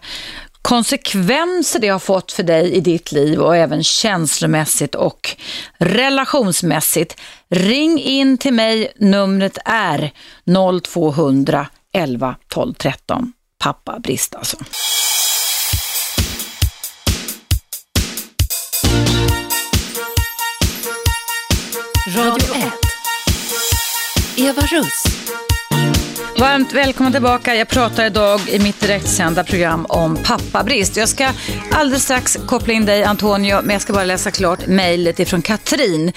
konsekvenser det har fått för dig i ditt liv och även känslomässigt och relationsmässigt. Ring in till mig, numret är 0200 11 12 13. Pappa brist alltså. Radio 1. Eva Russ. Varmt välkomna tillbaka. Jag pratar idag i mitt direktsända program om pappabrist. Jag ska alldeles strax koppla in dig Antonio, men jag ska bara läsa klart mejlet ifrån Katrin.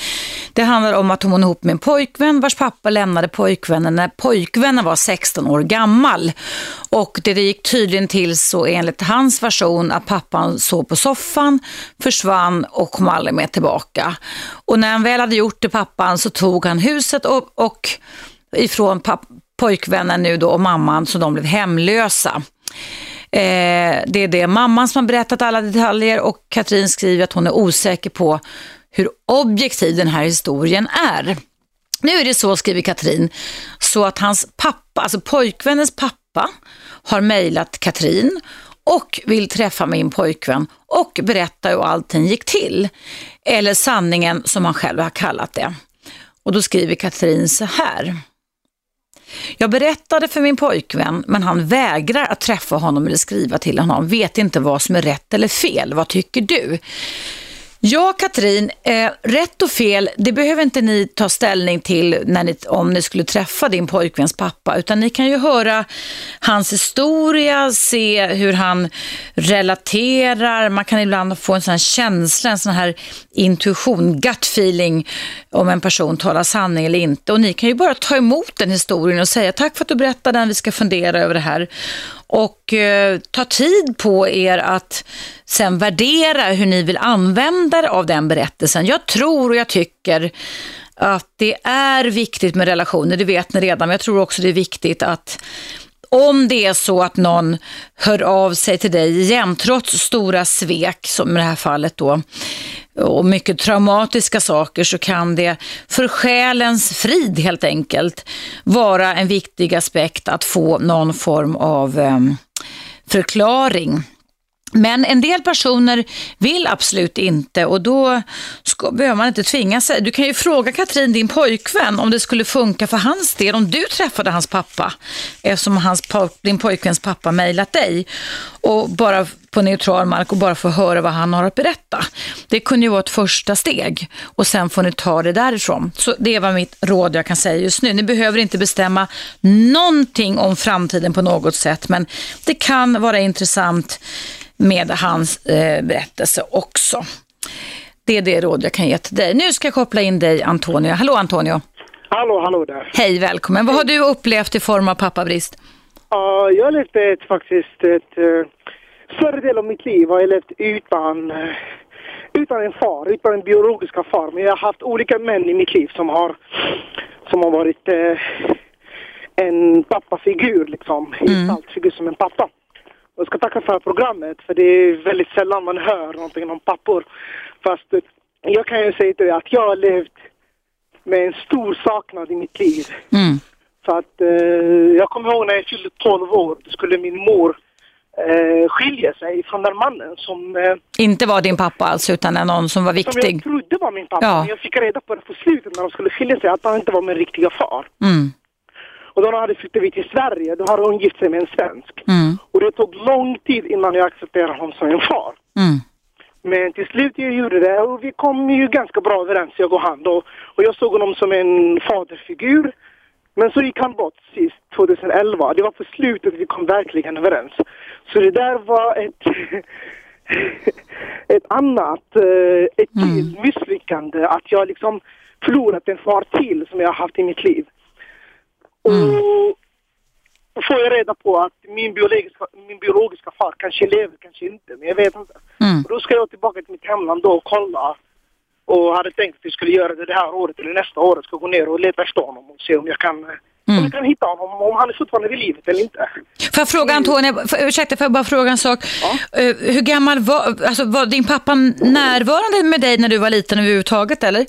Det handlar om att hon är ihop med en pojkvän vars pappa lämnade pojkvännen när pojkvännen var 16 år gammal. Och det, det gick tydligen till så enligt hans version att pappan sov på soffan, försvann och kom aldrig mer tillbaka. Och när han väl hade gjort det pappan så tog han huset och, och ifrån pappa pojkvännen nu då och mamman så de blev hemlösa. Eh, det är det mamman som har berättat alla detaljer och Katrin skriver att hon är osäker på hur objektiv den här historien är. Nu är det så, skriver Katrin, så att hans pappa, alltså pojkvännens pappa, har mejlat Katrin och vill träffa min pojkvän och berätta hur allting gick till. Eller sanningen som han själv har kallat det. Och då skriver Katrin så här. Jag berättade för min pojkvän, men han vägrar att träffa honom eller skriva till honom. Vet inte vad som är rätt eller fel. Vad tycker du? Ja, Katrin, eh, rätt och fel, det behöver inte ni ta ställning till när ni, om ni skulle träffa din pojkväns pappa, utan ni kan ju höra hans historia, se hur han relaterar, man kan ibland få en sån här känsla, en sån här intuition, gut feeling, om en person talar sanning eller inte. Och ni kan ju bara ta emot den historien och säga tack för att du berättade den, vi ska fundera över det här och eh, ta tid på er att sen värdera hur ni vill använda er av den berättelsen. Jag tror och jag tycker att det är viktigt med relationer, det vet ni redan, men jag tror också det är viktigt att om det är så att någon hör av sig till dig igen, trots stora svek, som i det här fallet då, och mycket traumatiska saker, så kan det för själens frid helt enkelt vara en viktig aspekt att få någon form av eh, förklaring. Men en del personer vill absolut inte och då ska, behöver man inte tvinga sig. Du kan ju fråga Katrin, din pojkvän, om det skulle funka för hans del, om du träffade hans pappa, eftersom hans, din pojkväns pappa mejlat dig och bara på neutral mark och bara få höra vad han har att berätta. Det kunde ju vara ett första steg och sen får ni ta det därifrån. Så det var mitt råd jag kan säga just nu. Ni behöver inte bestämma någonting om framtiden på något sätt, men det kan vara intressant med hans eh, berättelse också. Det är det råd jag kan ge till dig. Nu ska jag koppla in dig Antonio. Hallå Antonio. Hallå, hallå där. Hej, välkommen. Vad har du upplevt i form av pappabrist? Ja, jag levt ett, faktiskt ett uh, större del av mitt liv har jag levt utan, uh, utan en far, utan en biologiska far. Men jag har haft olika män i mitt liv som har, som har varit uh, en pappafigur liksom. Mm. Gestaltfigur som en pappa. Jag ska tacka för programmet för det är väldigt sällan man hör någonting om pappor. Fast eh, jag kan ju säga till dig att jag har levt med en stor saknad i mitt liv. Mm. Så att eh, jag kommer ihåg när jag fyllde 12 år, då skulle min mor eh, skilja sig från den mannen som... Eh, Inte var din pappa alltså, utan någon som var viktig? Som jag trodde var min pappa, ja. men jag fick reda på det på slutet när de skulle skilja sig, att han inte var min riktiga far. Mm. Och då hade flyttat vi till Sverige, då hade hon gift sig med en svensk. Mm. Och det tog lång tid innan jag accepterade honom som en far. Mm. Men till slut jag gjorde det och vi kom ju ganska bra överens, jag och han. Då. Och jag såg honom som en faderfigur. Men så gick han bort sist, 2011. Det var på slutet vi kom verkligen överens. Så det där var ett, *laughs* ett annat, eh, ett till mm. misslyckande. Att jag liksom förlorat en far till som jag har haft i mitt liv. Mm. Och får jag reda på att min biologiska, min biologiska far kanske lever, kanske inte, men jag vet inte. Mm. Och då ska jag tillbaka till mitt hemland då och kolla. Och hade tänkt att vi skulle göra det det här året eller nästa år. Ska gå ner och leta efter honom och se om jag kan Mm. Om jag kan hitta honom, om han är fortfarande vid livet eller inte. Får jag fråga Antonija, ursäkta får jag bara fråga en sak. Ja. Uh, hur gammal var, alltså var din pappa närvarande med dig när du var liten överhuvudtaget eller?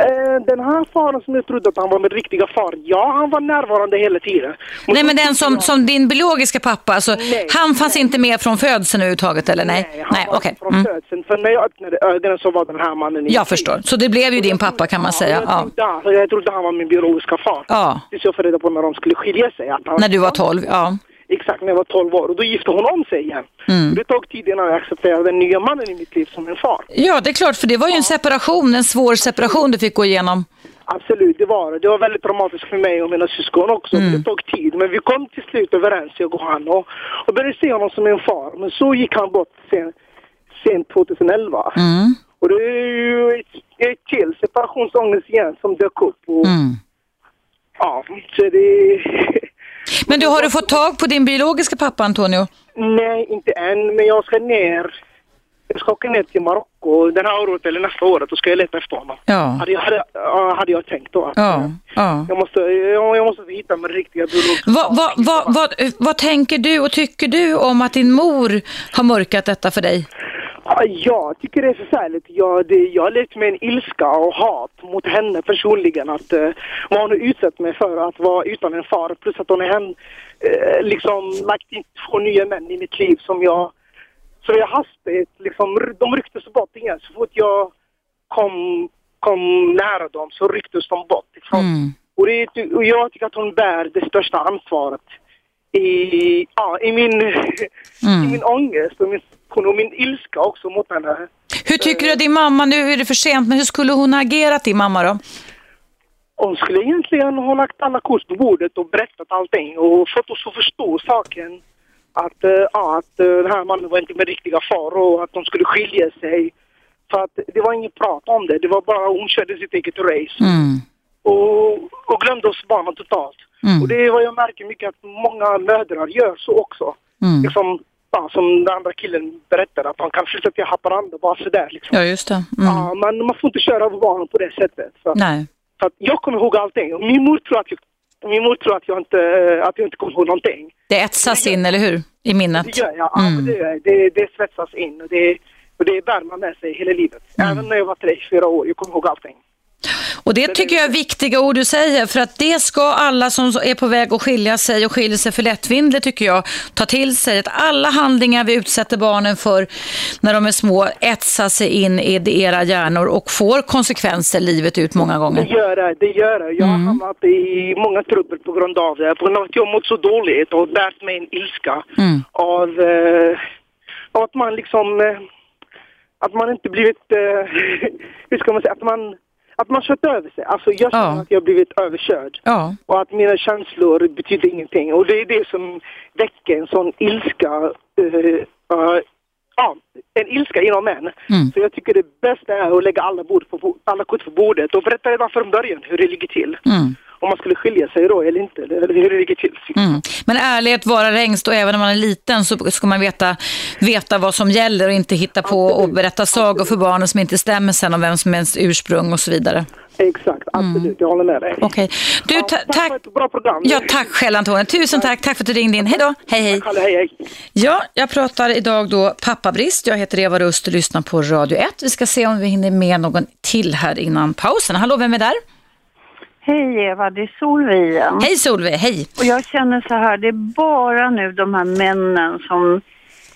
Eh, den här faren som jag trodde att han var min riktiga far, ja han var närvarande hela tiden. Men nej men den som, som din biologiska pappa, alltså, nej, han fanns nej. inte med från födseln överhuvudtaget eller nej? Nej, han nej, var okay. från mm. födseln. För när jag öppnade ögonen så var den här mannen Jag förstår, så det blev ju din pappa kan man ja, säga. Jag, ja. trodde, jag trodde han var min biologiska far. Ja. Tills jag fick reda på när de skulle skilja sig. När du var 12, ja. Exakt, när jag var 12 år. Och då gifte hon om sig igen. Mm. Det tog tid innan jag accepterade den nya mannen i mitt liv som en far. Ja, det är klart, för det var ju en separation, en svår separation du fick gå igenom. Absolut, det var det. Det var väldigt traumatiskt för mig och mina syskon också. Mm. Det tog tid, men vi kom till slut överens, jag och han. Och, och började se honom som en far. Men så gick han bort sen, sent 2011. Mm. Och det är ju ett, ett till separationsångest igen som dök upp. Och, Mm. Ja, så det... *laughs* Men du, har du fått tag på din biologiska pappa Antonio? Nej, inte än, men jag ska ner. Jag ska åka ner till Marocko det här året eller nästa året och ska jag leta efter honom. Ja. Hade, jag, hade, hade jag tänkt då. Att, Ja, ja. Jag måste, jag, jag måste hitta min riktiga biologiska Vad, vad, vad, vad, vad tänker du och tycker du om att din mor har mörkat detta för dig? Ja, Jag tycker det är förfärligt. Jag, det, jag har levt med en ilska och hat mot henne personligen. Att, uh, vad hon har utsatt mig för att vara utan en far. Plus att hon har eh, liksom lagt in två nya män i mitt liv som jag, som jag hastigt, liksom, de rycktes bort igen. Så fort jag kom, kom nära dem så rycktes de bort ifrån. Mm. Och, det, och jag tycker att hon bär det största ansvaret i, ja, i, min, *laughs* i min ångest och min, och min ilska också mot henne. Hur tycker du att din mamma, nu är det för sent, men hur skulle hon ha agerat din mamma då? Hon skulle egentligen ha lagt alla kort på bordet och berättat allting och fått oss att förstå saken. Att, ja, att eh, den här mannen var inte min riktiga far och att de skulle skilja sig. För att det var inget prat om det. Det var bara hon körde sitt eget race. Mm. och, och glömde oss barnen totalt. Mm. Och det är vad jag märker mycket att många mödrar gör så också. Mm. Liksom, ja, som den andra killen berättade, att man kan flytta till Haparanda bara sådär. Liksom. Ja, just det. Mm. Ja, men man får inte köra över barnen på det sättet. Att- Nej. så att jag kommer ihåg allting. Min mor tror att jag, min mor tror att jag, inte, att jag inte kommer ihåg någonting. Det etsas in, eller hur? I minnet. Det gör jag. Ja, Mm. men det, gör jag. det, det svetsas in och det, och det bär man med sig hela livet. Mm. Även när jag var tre, fyra år. Jag kommer ihåg allting. Och det tycker jag är viktiga ord du säger, för att det ska alla som är på väg att skilja sig och skiljer sig för lättvindigt tycker jag, ta till sig. Att alla handlingar vi utsätter barnen för när de är små etsar sig in i era hjärnor och får konsekvenser livet ut många Det gånger. gör det, det gör det. Jag har hamnat i många trubbel på grund av det. På grund av att jag mått så dåligt och lärt mig en ilska Mm. av, eh, av att man liksom, eh, att man inte blivit, eh, *laughs* hur ska man säga, att man, att man kört över sig. Alltså jag känner Ja. att jag har blivit överkörd. Ja. Och att mina känslor betyder ingenting. Och det är det som väcker en sån ilska. eh, eh, ja, en ilska inom en. Mm. Så jag tycker det bästa är att lägga alla, bord på, alla kort på bordet och berätta redan från början hur det ligger till. Mm. Om man skulle skilja sig då eller inte, eller hur det ligger till. Mm. Men ärlighet vara längst och även när man är liten så ska man veta, veta vad som gäller och inte hitta på och berätta sagor för barnen som inte stämmer sen om vem som är ens ursprung och så vidare. Exakt, absolut. Jag håller med dig. Okej. Du, ta, tack. för ett bra program. Ja, tack själv Antonija. Tusen tack. Tack för att du ringde in. Hej då. Hej, hej. Kalle, hej, hej. Ja, jag pratar idag då pappabrist. Jag heter Eva Rust och lyssnar på Radio 1. Vi ska se om vi hinner med någon till här innan pausen. Hallå, vem är där? Hej Eva, det är Solveig igen. Hej Solveig, hej. Och jag känner så här, det är bara nu de här männen som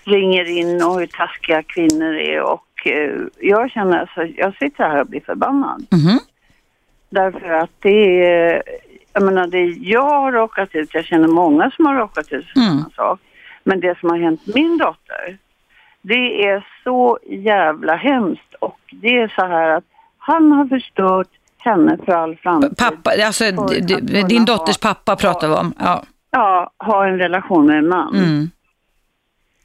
ringer in och hur taskiga kvinnor är och eh, jag känner alltså, jag sitter här och blir förbannad. Mhm. Därför att det är, jag menar det jag har råkat ut, jag känner många som har råkat ut för samma sak. Men det som har hänt min dotter, det är så jävla hemskt och det är så här att han har förstört henne för all framtid. Pappa, alltså din ha- dotters pappa pratar vi om. Ja. Ja, ha en relation med en man. Mm.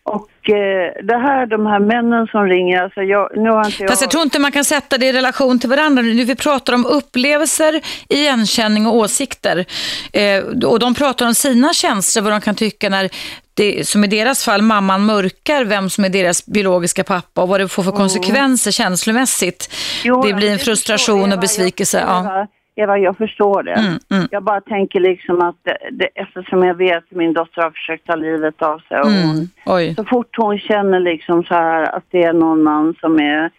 Och eh, det här, de här männen som ringer, alltså jag, nu har inte jag... Fast jag tror inte man kan sätta det i relation till varandra. Nu vi pratar om upplevelser, igenkänning och åsikter. Eh, och de pratar om sina känslor, vad de kan tycka när, det, som i deras fall, mamman mörkar vem som är deras biologiska pappa och vad det får för konsekvenser känslomässigt. Mm. Jo, det blir en frustration och besvikelse. Ja. Eva, jag förstår det. Mm, mm. Jag bara tänker liksom att det, det, eftersom jag vet att min dotter har försökt ta livet av sig och Mm. hon, så fort hon känner liksom så här att det är någon man som är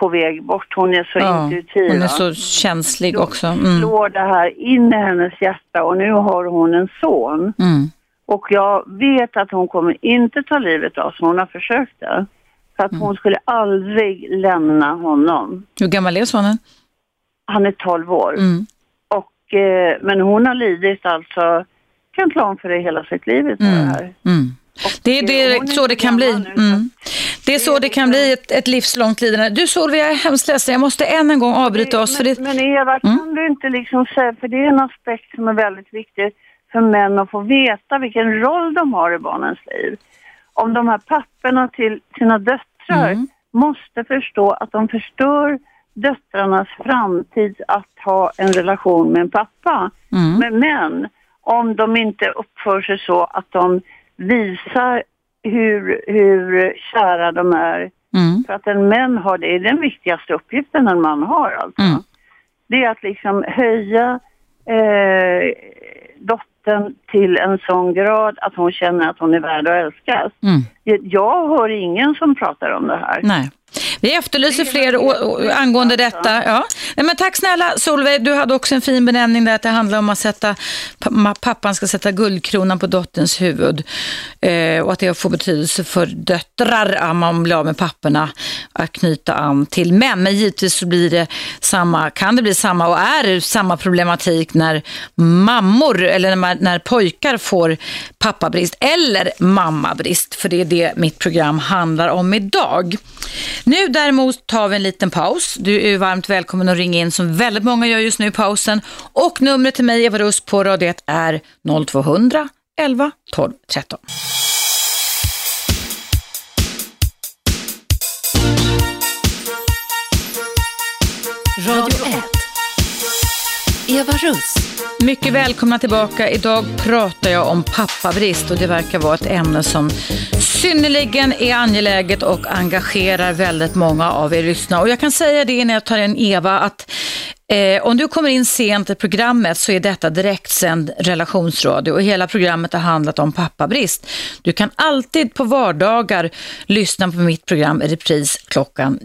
på väg bort, hon är så Ja, intuitiv. hon är så känslig också. Mm. slår det här in i hennes hjärta och nu har hon en son. Mm. Och jag vet att hon kommer inte ta livet av sig, hon har försökt det. För att hon skulle aldrig lämna honom. Hur gammal är sonen? Han är 12 år. Mm. Och, eh, men hon har lidit alltså, kan om för det hela sitt liv utav det här. Mm. Det är, det är så det kan bli. Mm. Det är så det kan bli ett, ett livslångt lidande. Du Solveig, jag är hemskt ledsen. Jag måste än en gång avbryta oss. För det... Men Eva, kan Mm. du inte liksom säga, för det är en aspekt som är väldigt viktig för män att få veta vilken roll de har i barnens liv. Om de här papporna till sina döttrar Mm. måste förstå att de förstör döttrarnas framtid att ha en relation med en pappa. Mm. Men män, om de inte uppför sig så att de visar hur, hur kära de är. Mm. För att en män har det, är den viktigaste uppgiften en man har alltså. Mm. Det är att liksom höja eh, dottern till en sån grad att hon känner att hon är värd att älskas. Mm. Jag hör ingen som pratar om det här. Nej. Vi efterlyser fler angående detta. Ja. Nej, men tack snälla Solveig, du hade också en fin benämning där att det handlar om att sätta, pappan ska sätta guldkronan på dotterns huvud eh, och att det får betydelse för döttrar om man blir av med papporna att knyta an till män. Men givetvis så blir det samma, kan det bli samma och är samma problematik när mammor eller när, när pojkar får pappabrist eller mammabrist, för det är det mitt program handlar om idag. Nu däremot tar vi en liten paus. Du är varmt välkommen att ringa in som väldigt många gör just nu i pausen. Och numret till mig, Eva Russ, på Radio 1 är 0200 11 12 13. Radio 1. Eva Russ. Mycket välkomna tillbaka. Idag pratar jag om pappabrist och det verkar vara ett ämne som synnerligen är angeläget och engagerar väldigt många av er lyssnare. Och jag kan säga det när jag tar in Eva att Eh, om du kommer in sent i programmet så är detta direktsänd relationsradio och hela programmet har handlat om pappabrist. Du kan alltid på vardagar lyssna på mitt program i repris klockan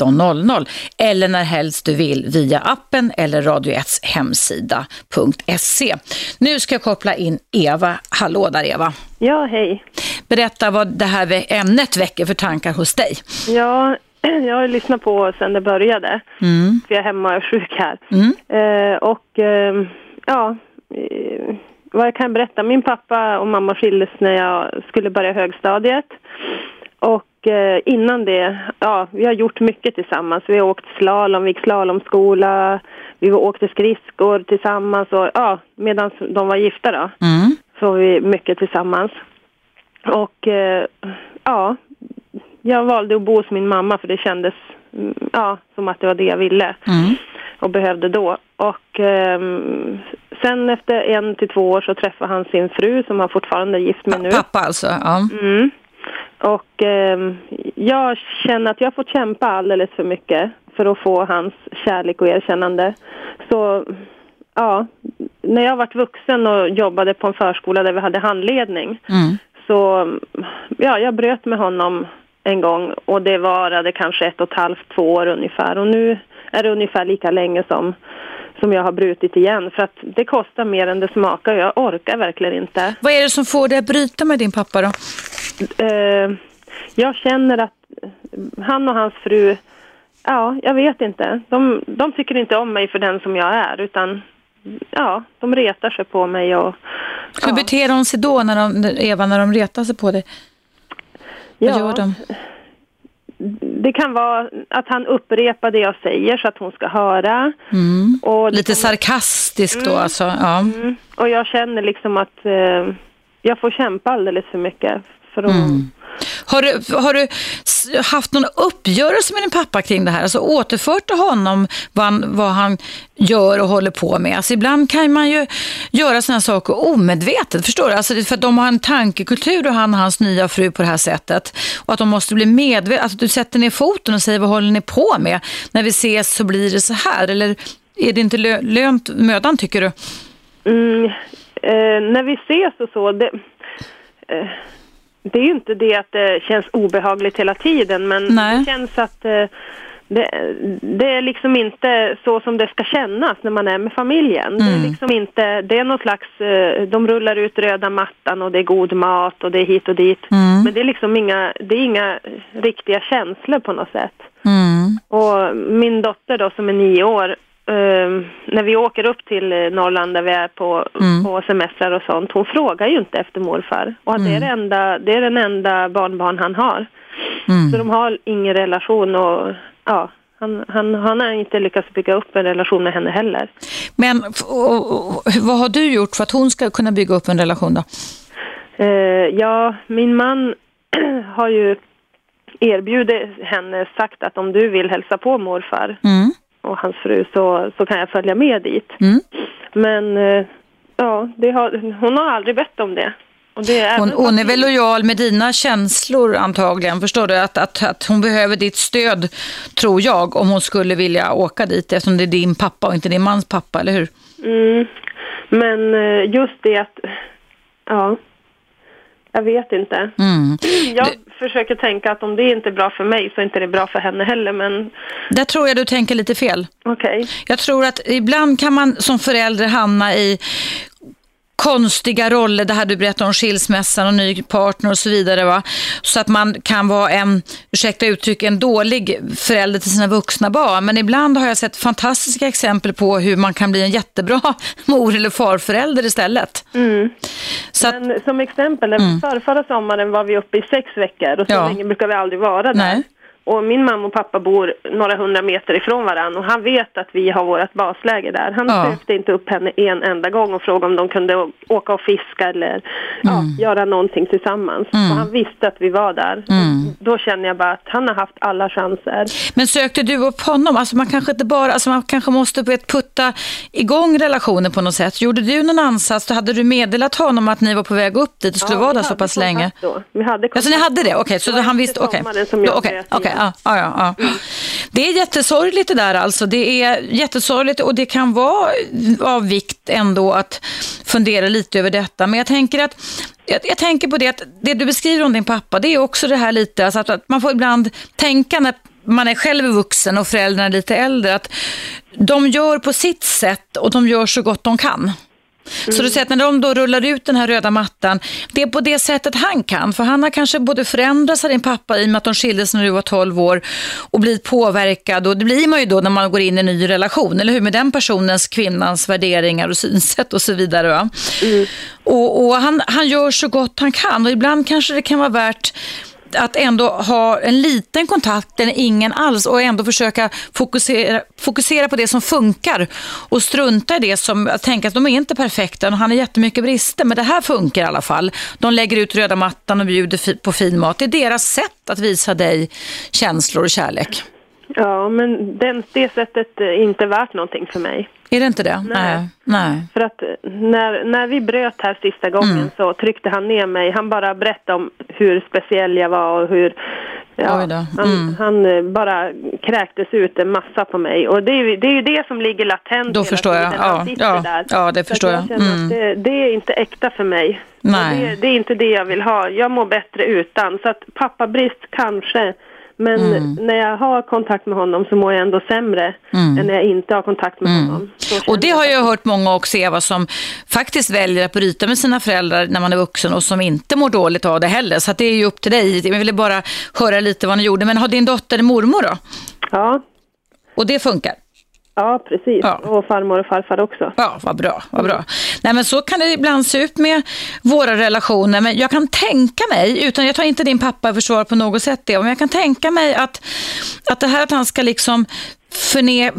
19.00 eller när helst du vill via appen eller Radio 1s hemsida.se. Nu ska jag koppla in Eva. Hallå där Eva. Ja, hej. Berätta vad det här ämnet väcker för tankar hos dig. Ja, *clears throat* jag har lyssnat på sedan det började. Mm. För jag är hemma och är sjuk här. Mm. Eh, och eh, ja, vad jag kan berätta. Min pappa och mamma skildes när jag skulle börja högstadiet. Och eh, innan det, ja, vi har gjort mycket tillsammans. Vi har åkt slalom, vi gick slalomskola, vi åkte skridskor tillsammans och ja, medan de var gifta då. Mm. så var vi mycket tillsammans. Och eh, ja, jag valde att bo hos min mamma för det kändes mm, ja, som att det var det jag ville Mm. och behövde då. Och ehm, sen efter en till två år så träffade han sin fru som han fortfarande är gift med nu. Pappa alltså? Ja. Mm. Och ehm, jag känner att jag fått kämpa alldeles för mycket för att få hans kärlek och erkännande. Så ja, när jag varit vuxen och jobbade på en förskola där vi hade handledning Mm. så ja, jag bröt med honom en gång och det varade kanske ett och ett halvt, två år ungefär. Och nu är det ungefär lika länge som, som jag har brutit igen för att det kostar mer än det smakar och jag orkar verkligen inte. Vad är det som får dig att bryta med din pappa då? Eh, jag känner att han och hans fru, ja, jag vet inte. De, de tycker inte om mig för den som jag är utan ja, de retar sig på mig och Hur beter de sig då, när de, Eva, när de retar sig på dig? Vad Ja. gör de? det kan vara att han upprepar det jag säger så att hon ska höra. Mm. Och Lite kan- sarkastisk då Mm. alltså? Ja. Mm. Och jag känner liksom att eh, jag får kämpa alldeles för mycket för att Mm. Har du, har du haft någon uppgörelse med din pappa kring det här? Alltså återfört till honom vad han, vad han gör och håller på med? Alltså ibland kan man ju göra sådana saker omedvetet, förstår du? Alltså för att de har en tankekultur och han och hans nya fru på det här sättet. Och att de måste bli medvetna, alltså du sätter ner foten och säger vad håller ni på med? När vi ses så blir det så här. Eller är det inte lö- lönt mödan tycker du? Mm, eh, när vi ses och så, det, eh, det är ju inte det att det känns obehagligt hela tiden, men Nej. det känns att eh, det, det är liksom inte så som det ska kännas när man är med familjen. Det är Mm. liksom inte, det är någon slags, eh, de rullar ut röda mattan och det är god mat och det är hit och dit. Mm. Men det är liksom inga, det är inga riktiga känslor på något sätt. Mm. Och min dotter då som är nio år, eh, när vi åker upp till eh, Norrland där vi är på, Mm. på semestrar och sånt, hon frågar ju inte efter morfar. Och att det, är det, enda, det är den enda barnbarn han har. Mm. Så de har ingen relation och ja, han, han, han har inte lyckats bygga upp en relation med henne heller. Men och, och, vad har du gjort för att hon ska kunna bygga upp en relation då? Eh, ja, min man *clears throat* har ju erbjudit henne sagt att om du vill hälsa på morfar mm. Och hans fru så, så kan jag följa med dit. Mm. Men eh, ja, har, hon har aldrig bett om det. det är hon, hon är väl lojal med dina känslor antagligen, förstår du? Att, att, att hon behöver ditt stöd, tror jag, om hon skulle vilja åka dit eftersom det är din pappa och inte din mans pappa, eller hur? Mm. Men eh, just det att, ja, jag vet inte. Mm. Jag du... försöker tänka att om det inte är bra för mig så är inte det bra för henne heller. Men... Där tror jag du tänker lite fel. Okej. Okay. Jag tror att ibland kan man som förälder hamna i konstiga roller, det här du berättade om skilsmässan och ny partner och så vidare. Va? Så att man kan vara en, ursäkta uttryck, en dålig förälder till sina vuxna barn. Men ibland har jag sett fantastiska exempel på hur man kan bli en jättebra *laughs* mor eller farförälder istället. Mm. Så att, Men som exempel, mm. för, förra sommaren var vi uppe i sex veckor och så ja. länge brukar vi aldrig vara där. Nej. Och min mamma och pappa bor några hundra meter ifrån varandra och han vet att vi har vårt basläge där. Han ja. sökte inte upp henne en enda gång och frågade om de kunde åka och fiska eller mm. ja, göra någonting tillsammans. Mm. Och han visste att vi var där. Mm. Då känner jag bara att han har haft alla chanser. Men sökte du upp honom? Alltså man kanske inte bara, alltså man kanske måste putta igång relationen på något sätt. Gjorde du någon ansats? Då hade du meddelat honom att ni var på väg upp dit och skulle ja, vara där så pass länge? Då. Vi hade kontakt. Alltså ni hade det? Okej, okay, så han visste, okej. Okay. Okej, okay ja, ja, ja. Det är jättesorgligt det där alltså. Det är jättesorgligt och det kan vara av vikt ändå att fundera lite över detta. Men jag tänker att jag, jag, tänker på det att det du beskriver om din pappa, det är också det här lite, alltså att, att man får ibland tänka när man är själv vuxen och föräldrarna är lite äldre, att de gör på sitt sätt och de gör så gott de kan. Mm. Så du säger att när de då rullar ut den här röda mattan, det är på det sättet han kan. För han har kanske både förändrats av din pappa i och med att de skildes när du var 12 år och blivit påverkad. Och det blir man ju då när man går in i en ny relation, eller hur? Med den personens, kvinnans värderingar och synsätt och så vidare. Mm. Och, och han, han gör så gott han kan och ibland kanske det kan vara värt att ändå ha en liten kontakt eller ingen alls och ändå försöka fokusera, fokusera på det som funkar och strunta i det som, att tänka att de är inte perfekta och han har jättemycket brister men det här funkar i alla fall. De lägger ut röda mattan och bjuder på fin mat. Det är deras sätt att visa dig känslor och kärlek. Ja, men den, det sättet är inte värt någonting för mig. Är det inte det? Nej. Nej. För att när, när vi bröt här sista gången mm. så tryckte han ner mig. Han bara berättade om hur speciell jag var och hur... Ja, mm. han, han, eh, bara kräktes ut en massa på mig. Och det är, det är ju det som ligger latent Då förstår jag. Ja, ja, där. ja, det förstår jag. jag. Mm. det, det, är inte äkta för mig. Nej. Det, det, är inte det jag vill ha. Jag mår bättre utan. Så att pappabrist kanske men mm. när jag har kontakt med honom så mår jag ändå sämre mm. än när jag inte har kontakt med mm. honom. Och det har jag hört många också, Eva, som faktiskt väljer att bryta med sina föräldrar när man är vuxen och som inte mår dåligt av det heller. Så det är ju upp till dig. Jag ville bara höra lite vad ni gjorde. Men har din dotter mormor då? Ja. Och det funkar? Ja, precis. Ja. Och farmor och farfar också. Ja, vad bra. Vad bra. Nej, men så kan det ibland se ut med våra relationer. Men jag kan tänka mig, utan jag tar inte din pappa i försvar på något sätt, det, men jag kan tänka mig att, att det här att han ska liksom förne,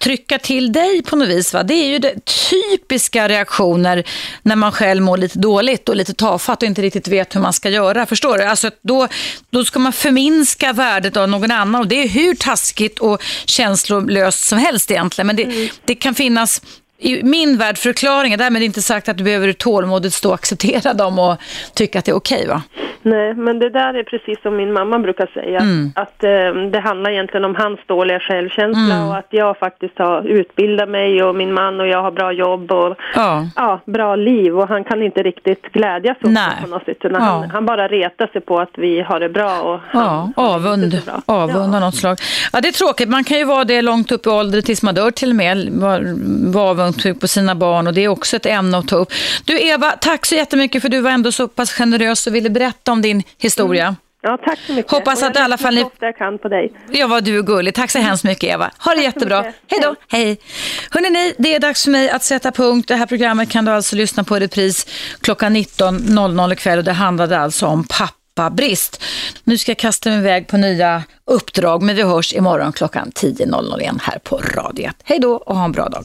trycka till dig på något vis. Va? Det är ju det, typiska reaktioner när man själv mår lite dåligt och lite tafatt och inte riktigt vet hur man ska göra. Förstår du? Alltså, då, då ska man förminska värdet av någon annan och det är hur taskigt och känslolöst som helst egentligen. Men det, mm. det kan finnas i min värld förklaringar, därmed inte sagt att du behöver tålmodigt stå och acceptera dem och tycka att det är okej okay, va? Nej, men det där är precis som min mamma brukar säga. Mm. Att eh, det handlar egentligen om hans dåliga självkänsla mm. och att jag faktiskt har utbildat mig och min man och jag har bra jobb och ja. ja bra liv och han kan inte riktigt glädjas åt det på något sätt. Ja. Han, han, bara retar sig på att vi har det bra. Och ja, avund, avund av något slag. Ja, det är tråkigt. Man kan ju vara det långt upp i ålder tills man dör till och med. Vara var avundsjuk på sina barn och det är också ett ämne att ta upp. Du Eva, tack så jättemycket för du var ändå så pass generös och ville berätta om din historia. Mm. Ja, tack så mycket. Hoppas att i alla fall ni... jag kan på dig. Ja, vad du är gullig. Tack så hemskt mycket Eva. Ha det jättebra. Hej då. Hej. Hörrni, ni, det är dags för mig att sätta punkt. Det här programmet kan du alltså lyssna på repris klockan 19.00 ikväll och det handlade alltså om pappabrist. Nu ska jag kasta mig iväg på nya uppdrag, men vi hörs imorgon klockan 10.00 igen här på Radio 1. Hej då och ha en bra dag.